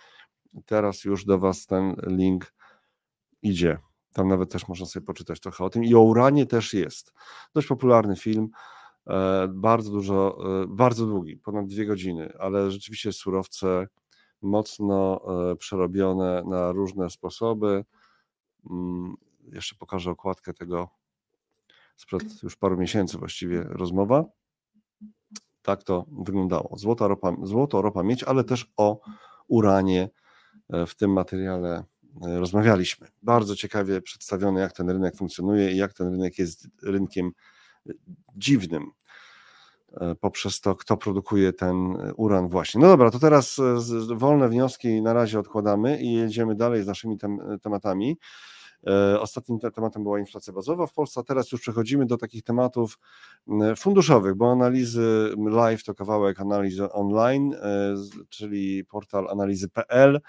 Teraz już do Was ten link idzie. Tam nawet też można sobie poczytać trochę o tym. I o uranie też jest. Dość popularny film, e, bardzo dużo, bardzo długi, ponad dwie godziny, ale rzeczywiście surowce mocno przerobione na różne sposoby. Mm, jeszcze pokażę okładkę tego sprzed już paru miesięcy właściwie rozmowa tak to wyglądało. Złota ropa, złoto, ropa, miedź, ale też o uranie e, w tym materiale e, rozmawialiśmy. Bardzo ciekawie przedstawione, jak ten rynek funkcjonuje i jak ten rynek jest rynkiem e, dziwnym poprzez to, kto produkuje ten uran właśnie. No dobra, to teraz wolne wnioski na razie odkładamy i jedziemy dalej z naszymi tem tematami. E, ostatnim tematem była inflacja bazowa w Polsce, a teraz już przechodzimy do takich tematów funduszowych, bo analizy live to kawałek analizy online, e, czyli portal analizy.pl.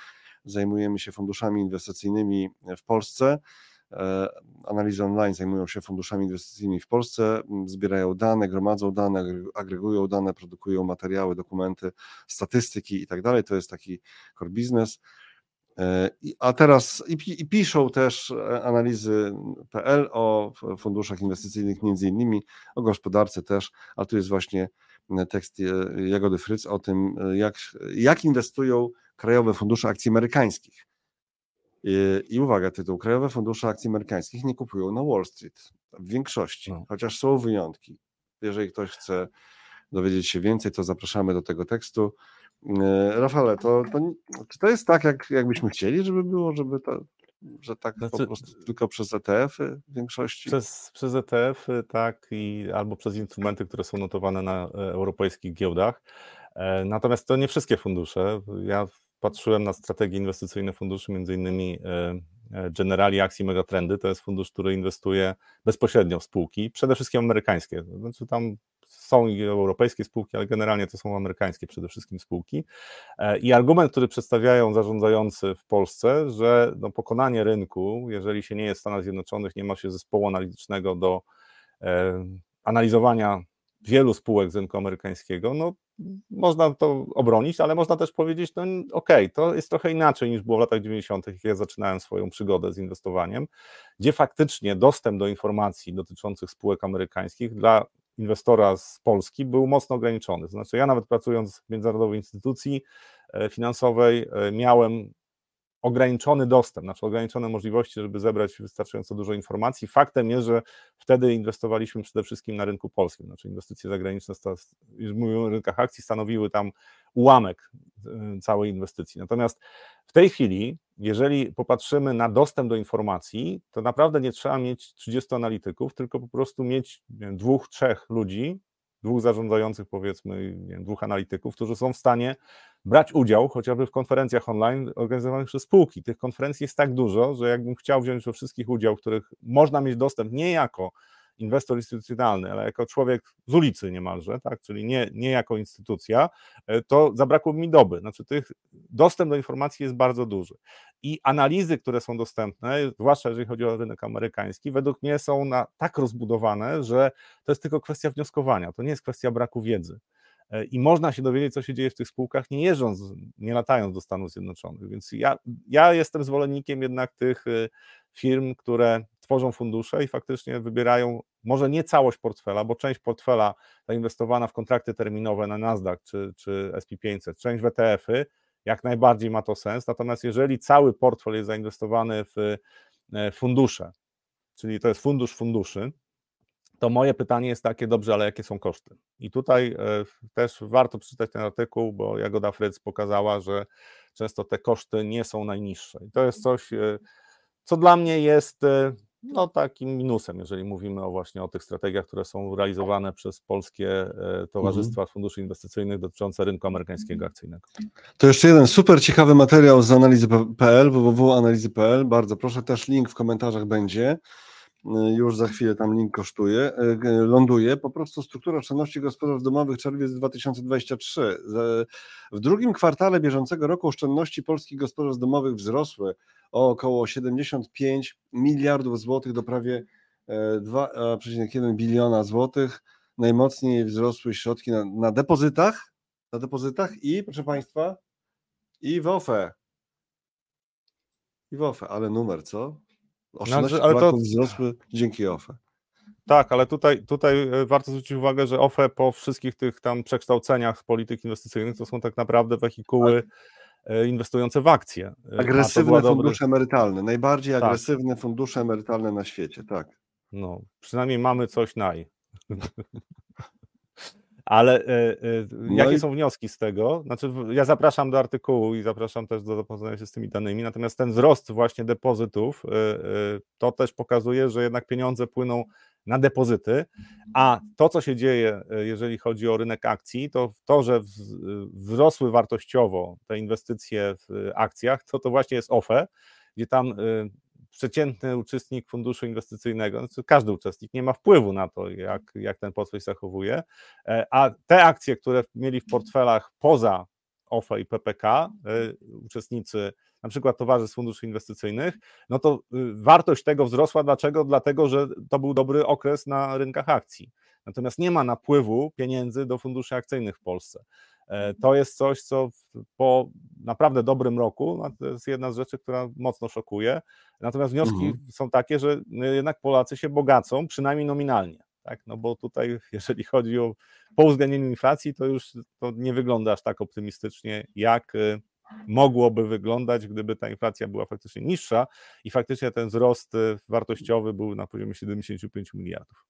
Zajmujemy się funduszami inwestycyjnymi w Polsce. E, analizy online zajmują się funduszami inwestycyjnymi w Polsce, zbierają dane, gromadzą dane, agregują dane, produkują materiały, dokumenty, statystyki i tak. To jest taki core business. E, a teraz i, piszą też e, analizy.pl o funduszach inwestycyjnych, między innymi o gospodarce też, a tu jest właśnie e, tekst Jagody Fryc o tym, jak, jak inwestują krajowe fundusze akcji amerykańskich. I, I, uwaga, tytuł. Krajowe fundusze akcji amerykańskich nie kupują na Wall Street. W większości, no. chociaż są wyjątki. Jeżeli ktoś chce dowiedzieć się więcej, to zapraszamy do tego tekstu. E, Rafale, to, to, czy to jest tak, jak, jakbyśmy chcieli, żeby było, żeby to, że tak znaczy, po prostu tylko przez ETF-y w większości? Przez, przez ETF-y, tak, i albo przez instrumenty, które są notowane na e, europejskich giełdach. E, natomiast to nie wszystkie fundusze. Ja patrzyłem na strategie inwestycyjne funduszy, między innymi Generali Akcji Megatrendy. To jest fundusz, który inwestuje bezpośrednio w spółki, przede wszystkim amerykańskie. Znaczy tam są i europejskie spółki, ale generalnie to są amerykańskie przede wszystkim spółki. E, I argument, który przedstawiają zarządzający w Polsce, że no pokonanie rynku, jeżeli się nie jest w Stanach Zjednoczonych, nie ma się zespołu analitycznego do analizowania wielu spółek z rynku amerykańskiego, no można to obronić, ale można też powiedzieć, no okej, okay, to jest trochę inaczej niż było w latach 90., jak ja zaczynałem swoją przygodę z inwestowaniem, gdzie faktycznie dostęp do informacji dotyczących spółek amerykańskich dla inwestora z Polski był mocno ograniczony. Znaczy, ja nawet pracując w międzynarodowej instytucji e, finansowej, e, miałem ograniczony dostęp, znaczy ograniczone możliwości, żeby zebrać wystarczająco dużo informacji. Faktem jest, że wtedy inwestowaliśmy przede wszystkim na rynku polskim, znaczy inwestycje zagraniczne, mówimy o rynkach akcji, stanowiły tam ułamek y, całej inwestycji. Natomiast w tej chwili, jeżeli popatrzymy na dostęp do informacji, to naprawdę nie trzeba mieć 30 analityków, tylko po prostu mieć wiem, dwóch, trzech ludzi, dwóch zarządzających, powiedzmy, wiem, dwóch analityków, którzy są w stanie brać udział chociażby w konferencjach online organizowanych przez spółki. Tych konferencji jest tak dużo, że jakbym chciał wziąć we wszystkich udział, których można mieć dostęp nie jako inwestor instytucjonalny, ale jako człowiek z ulicy niemalże, tak, czyli nie, nie jako instytucja, e, to zabrakło mi doby. Znaczy tych, dostęp do informacji jest bardzo duży. I analizy, które są dostępne, zwłaszcza jeżeli chodzi o rynek amerykański, według mnie są na, tak rozbudowane, że to jest tylko kwestia wnioskowania, to nie jest kwestia braku wiedzy. E, I można się dowiedzieć, co się dzieje w tych spółkach, nie jeżdżąc, nie latając do Stanów Zjednoczonych. Więc ja, ja jestem zwolennikiem jednak tych e, firm, które tworzą fundusze i faktycznie wybierają może nie całość portfela, bo część portfela zainwestowana w kontrakty terminowe na Nasdaq czy, czy SP500, część w ETF-y, jak najbardziej ma to sens. Natomiast jeżeli cały portfel jest zainwestowany w e, fundusze, czyli to jest fundusz funduszy, to moje pytanie jest takie, dobrze, ale jakie są koszty? I tutaj e, też warto przeczytać ten artykuł, bo Jagoda Fritz pokazała, że często te koszty nie są najniższe. I to jest coś, e, co dla mnie jest no, takim minusem, jeżeli mówimy o właśnie o tych strategiach, które są realizowane przez polskie e, towarzystwa mhm. funduszy inwestycyjnych dotyczące rynku amerykańskiego akcyjnego. To jeszcze jeden super ciekawy materiał z analizy.pl, www.analizy.pl. Bardzo proszę, też link w komentarzach będzie. E, już za chwilę tam link kosztuje, e, ląduje. Po prostu struktura oszczędności gospodarstw domowych czerwiec 2023. W drugim kwartale bieżącego roku oszczędności polskich gospodarstw domowych wzrosły o około 75 miliardów złotych do prawie 2,1 e, biliona złotych. Najmocniej wzrosły środki na, na depozytach, na depozytach i, proszę Państwa, i w OFE. I w OFE, ale numer, co? Oszczędności no, ale to wzrosły dzięki OFE. Tak, ale tutaj, tutaj e, warto zwrócić uwagę, że OFE po wszystkich tych tam przekształceniach polityk inwestycyjnych to są tak naprawdę wehikuły tak E, inwestujące w akcje. E, agresywne fundusze dobry... emerytalne, najbardziej tak. agresywne fundusze emerytalne na świecie, tak. No, przynajmniej mamy coś naj. Ale e, e, no jakie i... są wnioski z tego? Znaczy, ja zapraszam do artykułu i zapraszam też do zapoznania się z tymi danymi, natomiast ten wzrost właśnie depozytów, e, to też pokazuje, że jednak pieniądze płyną na depozyty, a to, co się dzieje, jeżeli chodzi o rynek akcji, to to, że wzrosły wartościowo te inwestycje w akcjach, to to właśnie jest OFE, gdzie tam przeciętny uczestnik funduszu inwestycyjnego, znaczy każdy uczestnik nie ma wpływu na to, jak, jak ten portfel się zachowuje, e, a te akcje, które mieli w portfelach poza OFE i PPK, uczestnicy na przykład towarzystw funduszy inwestycyjnych, no to y, wartość tego wzrosła. Dlaczego? Dlatego, że to był dobry okres na rynkach akcji. Natomiast nie ma napływu pieniędzy do funduszy akcyjnych w Polsce. E, to jest coś, co po naprawdę dobrym roku, no to jest jedna z rzeczy, która mocno szokuje. Natomiast wnioski mhm. są takie, że jednak Polacy się bogacą, przynajmniej nominalnie. Tak? No bo tutaj, jeżeli chodzi o po uwzględnieniu inflacji, to już to nie wygląda aż tak optymistycznie, jak y, mogłoby wyglądać, gdyby ta inflacja była faktycznie niższa i faktycznie ten wzrost y, wartościowy był na poziomie 75 miliardów.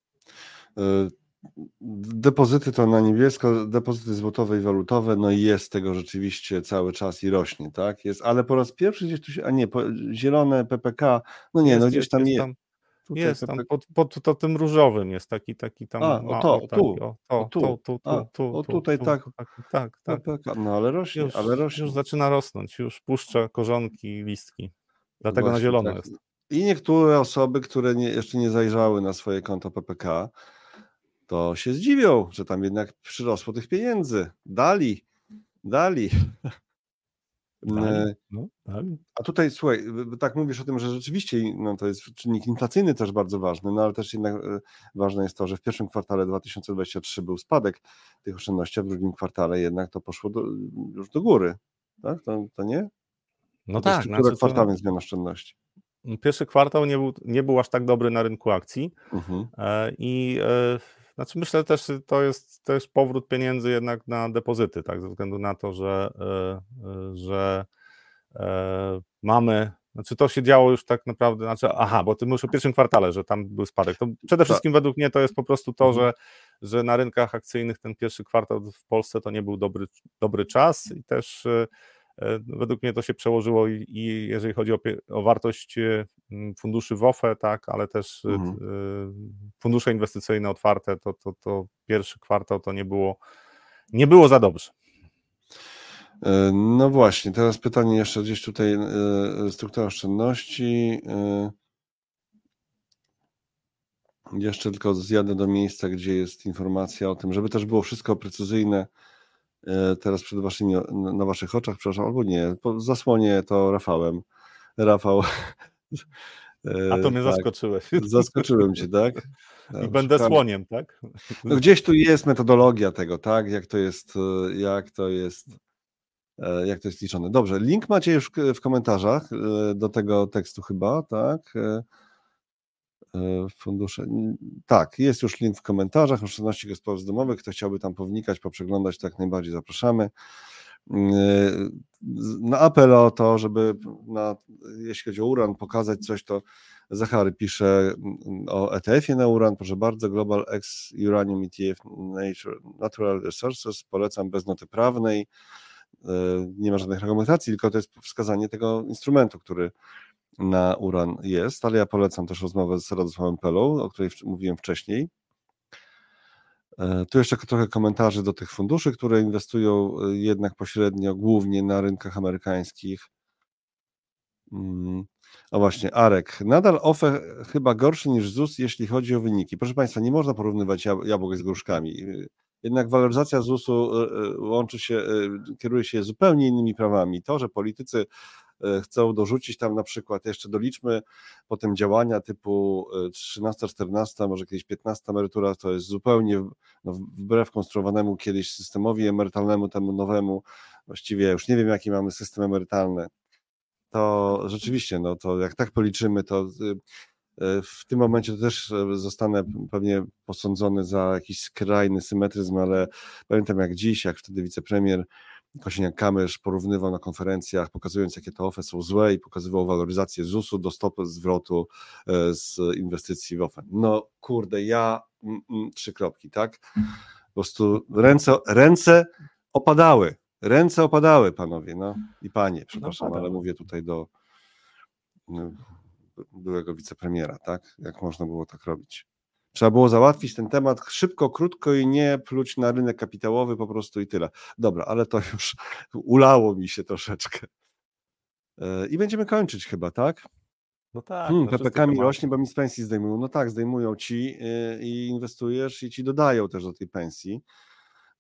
Depozyty to na niebiesko, depozyty złotowe i walutowe, no i jest tego rzeczywiście cały czas i rośnie, tak? Jest, ale po raz pierwszy gdzieś tu się, a nie, po, zielone PPK, no nie, jest, no gdzieś tam jest. Tam, Tutaj jest tam pod, pod to tym różowym jest taki taki tam A, o to, tu, o, to, tu, tu, tu, A, tu, o tutaj tu, tak. tak, tak, tak. No ale rośnie, już, ale rośnie. Już zaczyna rosnąć, już puszcza korzonki, listki. Dlatego Właśnie, na zielono tak. jest. I niektóre osoby, które nie, jeszcze nie zajrzały na swoje konto PPK, to się zdziwią, że tam jednak przyrosło tych pieniędzy. Dali, dali. Dali, no, dali. A tutaj słuchaj, tak mówisz o tym, że rzeczywiście no, to jest czynnik inflacyjny też bardzo ważny, no ale też jednak ważne jest to, że w pierwszym kwartale 2023 był spadek tych oszczędności, a w drugim kwartale jednak to poszło do, już do góry. Tak? To, to nie? No to tak. Znaczy, kwartalnych zmian oszczędności. Pierwszy kwartał nie był, nie był aż tak dobry na rynku akcji mhm. E, i e, znaczy myślę też, to jest też powrót pieniędzy jednak na depozyty, tak, ze względu na to, że, e, że mamy, znaczy to się działo już tak naprawdę, znaczy, aha, bo ty mówisz o pierwszym kwartale, że tam był spadek. To przede tak. wszystkim według mnie to jest po prostu to, mhm. że, że na rynkach akcyjnych ten pierwszy kwartał w Polsce to nie był dobry, dobry czas i też E, według mnie to się przełożyło i, i jeżeli chodzi o, o, wartość e, funduszy w OFE, tak, ale też e, mhm. fundusze inwestycyjne otwarte, to, to, to pierwszy kwartał to nie było, nie było za dobrze. No właśnie, teraz pytanie jeszcze gdzieś tutaj, struktura oszczędności. Jeszcze tylko zjadę do miejsca, gdzie jest informacja o tym, żeby też było wszystko precyzyjne E, teraz przed waszymi, na waszych oczach, przepraszam, albo nie, zasłonię to Rafałem. Rafał. A to mnie tak, zaskoczyłeś. Zaskoczyłem cię, tak? I będę słoniem, tak? No gdzieś tu jest metodologia tego, tak? Jak to jest, e, jak to jest, e, jak to jest liczone. Dobrze, link macie już w komentarzach do tego tekstu chyba, tak? E, fundusze. Tak, jest już link w komentarzach oszczędności gospodarstw domowych. Kto chciałby tam pownikać, poprzeglądać, to jak najbardziej zapraszamy. E, na apel o to, żeby na, jeśli chodzi o uran, pokazać coś, to Zachary pisze mm, o ETF-ie na uran. Proszę bardzo, Global X Uranium ETF Nature, Natural Resources. Polecam bez noty prawnej. E, nie ma żadnych reglamentacji, tylko to jest wskazanie tego instrumentu, który na uran jest, ale ja polecam też rozmowę z Radosławem Pelą, o której mówiłem wcześniej. E, tu jeszcze trochę komentarzy do tych funduszy, które inwestują e, jednak pośrednio, głównie na rynkach amerykańskich. Mm, o właśnie, Arek. Nadal OFE chyba gorszy niż ZUS, jeśli chodzi o wyniki. Proszę Państwa, nie można porównywać jabłek z gruszkami. Jednak waloryzacja ZUS-u e, łączy się, kieruje się zupełnie innymi prawami. To, że politycy E, chcą dorzucić tam na przykład, jeszcze doliczmy potem działania typu 13, e, 14, może kiedyś 15 emerytura, to jest zupełnie no, wbrew konstruowanemu kiedyś systemowi emerytalnemu, temu nowemu, właściwie już nie wiem jaki mamy system emerytalny, to rzeczywiście, no to jak tak policzymy, to e, w tym momencie też zostanę pewnie posądzony za jakiś skrajny symetryzm, ale pamiętam jak dziś, jak wtedy wicepremier Kosiniak-Kamysz porównywał na konferencjach, pokazując jakie te OFE są złe i pokazywał waloryzację ZUS-u do stopy zwrotu e, z inwestycji w OFE. No kurde, ja mm, mm, trzy kropki, tak? Po prostu ręce, ręce opadały, ręce opadały, panowie, no i panie, przepraszam, ale mówię tutaj do no, byłego wicepremiera, tak? Jak można było tak robić? Trzeba było załatwić ten temat szybko, krótko i nie pluć na rynek kapitałowy po prostu i tyle. Dobra, ale to już ulało mi się troszeczkę. E, I będziemy kończyć chyba, tak? No tak. Hmm, PPK mi rośnie, bo mi z pensji zdejmują. No tak, zdejmują ci e, i inwestujesz i ci dodają też do tej pensji.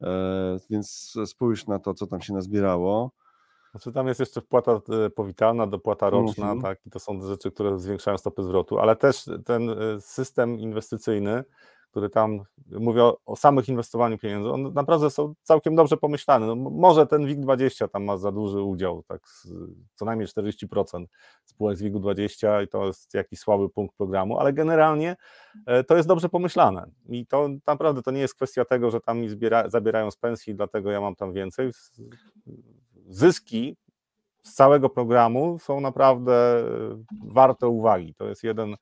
E, więc spójrz na to, co tam się nazbierało. Znaczy tam jest jeszcze wpłata e, powitalna, dopłata roczna, mm -hmm. tak, i to są rzeczy, które zwiększają stopy zwrotu, ale też ten e, system inwestycyjny, który tam, mówię o, o samych inwestowaniu pieniędzy, on naprawdę są całkiem dobrze pomyślane. No, może ten WIG20 tam ma za duży udział, tak co najmniej 40% spółek z WIG-20 i to jest jakiś słaby punkt programu, ale generalnie e, to jest dobrze pomyślane i to naprawdę to nie jest kwestia tego, że tam mi zbiera, zabierają z pensji, dlatego ja mam tam więcej zyski z całego programu są naprawdę warte uwagi. To jest jeden,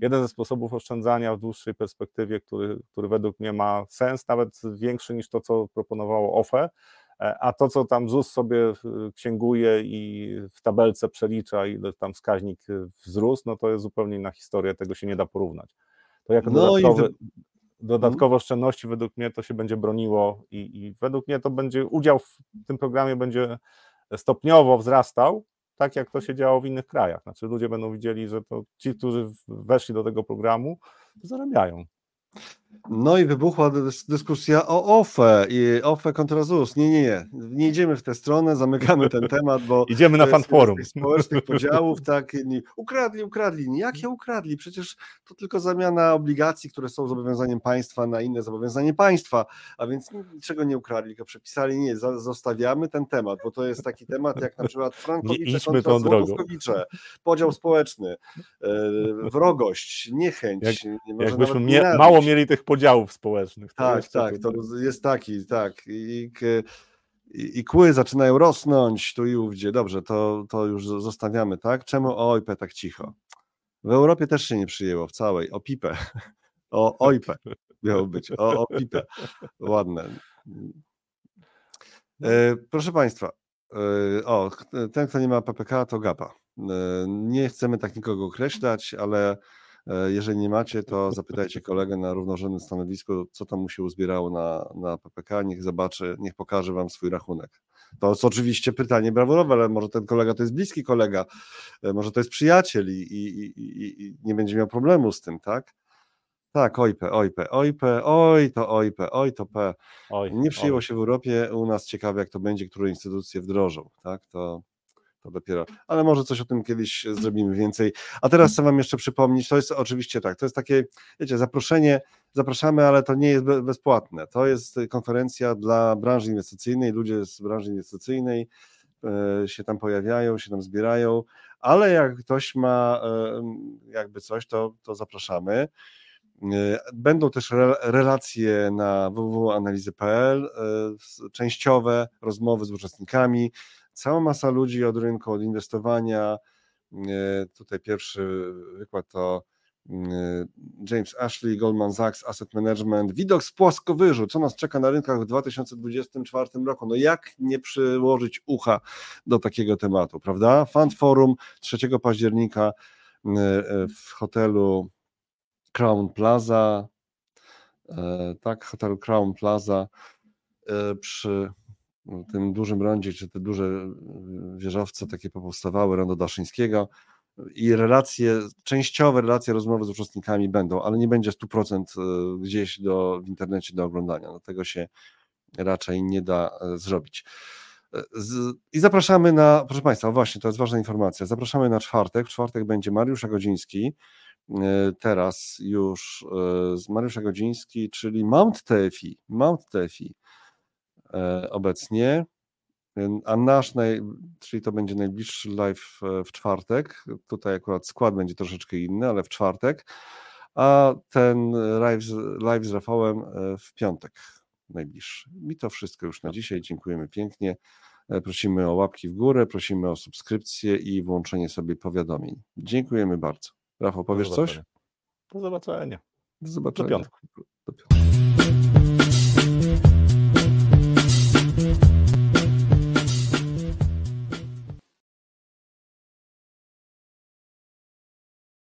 jeden ze sposobów oszczędzania w dłuższej perspektywie, który, który według mnie ma sens, nawet większy niż to, co proponowało OFE. A to, co tam ZUS sobie księguje i w tabelce przelicza, ile tam wskaźnik wzrósł, no to jest zupełnie inna historia, tego się nie da porównać. To jako no dodatkowe, dodatkowe oszczędności według mnie to się będzie broniło i, i według mnie to będzie udział w tym programie będzie stopniowo wzrastał, tak jak to się działo w innych krajach. Znaczy ludzie będą widzieli, że to ci, którzy weszli do tego programu, zarabiają. No i wybuchła dyskusja o OFE i OFE kontra ZUS. Nie, nie, nie. Nie idziemy w tę stronę, zamykamy ten temat, bo. Idziemy na fanforum. Społecznych podziałów, tak. Ukradli, ukradli. Jakie ukradli? Przecież to tylko zamiana obligacji, które są zobowiązaniem państwa na inne zobowiązanie państwa. A więc niczego nie ukradli, tylko przepisali. Nie, zostawiamy ten temat, bo to jest taki temat jak na przykład Frankowicze kontra Złotówkowicze, podział społeczny, e, wrogość, niechęć. Jak, jakbyśmy mie mało mieli tych podziałów społecznych. Tak, tak, to jest taki, tak. I, i, I, kły zaczynają rosnąć tu i ówdzie. Dobrze, to, to już zostawiamy, tak? Czemu OIP tak cicho? W Europie też się nie przyjęło w całej. O pipę. O OIP miało być. O, o pipę. Ładne. E, proszę Państwa, e, o, ten, kto nie ma PPK, to GAPA. E, nie chcemy tak nikogo określać, ale jeżeli nie macie, to zapytajcie kolegę na równorzędnym stanowisku, co tam mu się uzbierało na, na PPK, niech zobaczy, niech pokaże wam swój rachunek. To jest oczywiście pytanie brawurowe, ale może ten kolega to jest bliski kolega, e, może to jest przyjaciel i, i, i, i nie będzie miał problemu z tym, tak? Tak, OIP, OIP, OIP, oj to OIP, oj to P. Oj, nie przyjęło oj. się w Europie, u nas ciekawe jak to będzie, które instytucje wdrożą, tak? To to dopiero, ale może coś o tym kiedyś zrobimy więcej. A teraz chcę Wam jeszcze przypomnieć, to jest oczywiście tak, to jest takie, wiecie, zaproszenie, zapraszamy, ale to nie jest bezpłatne. To jest konferencja dla branży inwestycyjnej, ludzie z branży inwestycyjnej e, się tam pojawiają, się tam zbierają, ale jak ktoś ma e, jakby coś, to, to zapraszamy. E, będą też relacje na www.analizy.pl, częściowe rozmowy z uczestnikami, cała masa ludzi od rynku, od inwestowania. E, tutaj pierwszy wykład to e, James Ashley, Goldman Sachs, Asset Management. Widok z płaskowyżu, co nas czeka na rynkach w 2024 roku. No jak nie przyłożyć ucha do takiego tematu, prawda? Fund Forum 3 października e, w hotelu Crown Plaza, tak, hotel Crown Plaza przy tym dużym rondzie, czy te duże y, wieżowce takie powstawały, rondo Daszyńskiego i relacje, częściowe relacje, rozmowy z uczestnikami będą, ale nie będzie 100% y, gdzieś do, w internecie do oglądania. No tego się raczej nie da zrobić. I zapraszamy na, proszę Państwa, właśnie, to jest ważna informacja, zapraszamy na czwartek, w czwartek będzie Mariusz Agodziński, teraz już z Mariusz Agodziński, czyli Mount Tefi, Mount Tefi, E, obecnie. A nasz, naj, czyli to będzie najbliższy live w czwartek. Tutaj akurat skład będzie troszeczkę inny, ale w czwartek. A ten live, live z Rafałem e, w piątek najbliższy. I to wszystko już na dzisiaj. Dziękujemy pięknie. E, prosimy o łapki w górę, prosimy o subskrypcję i włączenie sobie powiadomień. Dziękujemy bardzo. Rafał, powiesz Do coś? Do zobaczenia. Do zobaczenia. Do piątku. Do piątku.